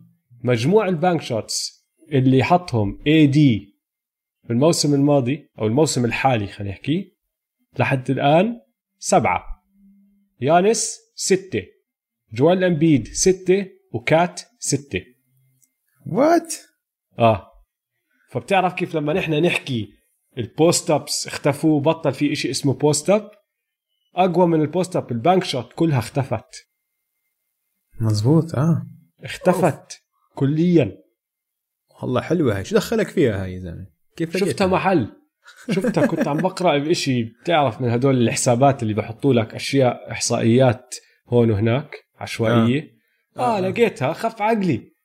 مجموع ال bank shots اللي حطهم AD بالموسم الماضي أو الموسم الحالي خلينا نحكي لحد الآن سبعة. يانس ستة. جويل إمبيد ستة و KAT ستة. What آه. فبتعرف كيف لما نحن نحكي ال post ups اختفوا بطل في إشي اسمه post up أقوى من ال post up ال bank shot كلها اختفت. مزبوط آه. اختفت كليا. والله حلوة هاي. شو دخلك فيها هاي يا زلمة؟ كيف شفتها؟ محل. شفتها كنت عم بقرأ بإشي. بتعرف من هدول الحسابات اللي بحطوا لك أشياء إحصائيات هون وهناك عشوائية. آه, آه. آه. لقيتها خف عقلي.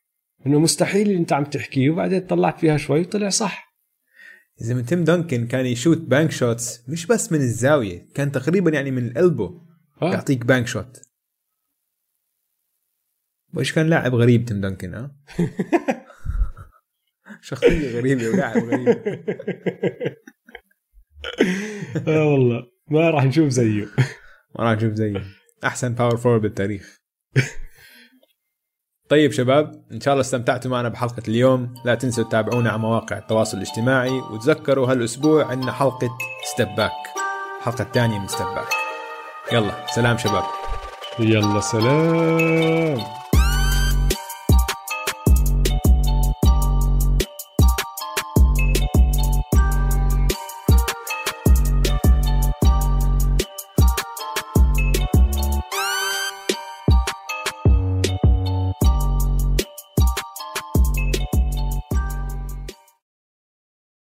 إنه مستحيل اللي أنت عم تحكيه وبعدين طلعت فيها شوي وطلع صح. إذا من تيم دونكن كان يشوت bank shots مش بس من الزاوية كان تقريبا يعني من ال elbow آه. يعطيك bank shot. وإيش كان لاعب غريب تيم دونكن ها [laughs] شخصية غريبة ولاعب غريب. [laughs] آه والله ما راح نشوف زيه. ما راح نشوف زيه. أحسن power forward بالتاريخ. [laughs] طيب شباب إن شاء الله استمتعتوا معنا بحلقة اليوم. لا تنسوا تتابعونا على مواقع التواصل الاجتماعي وتذكروا هالأسبوع عندنا حلقة step back الحلقة الثانية من step back يلا سلام شباب. يلا سلام.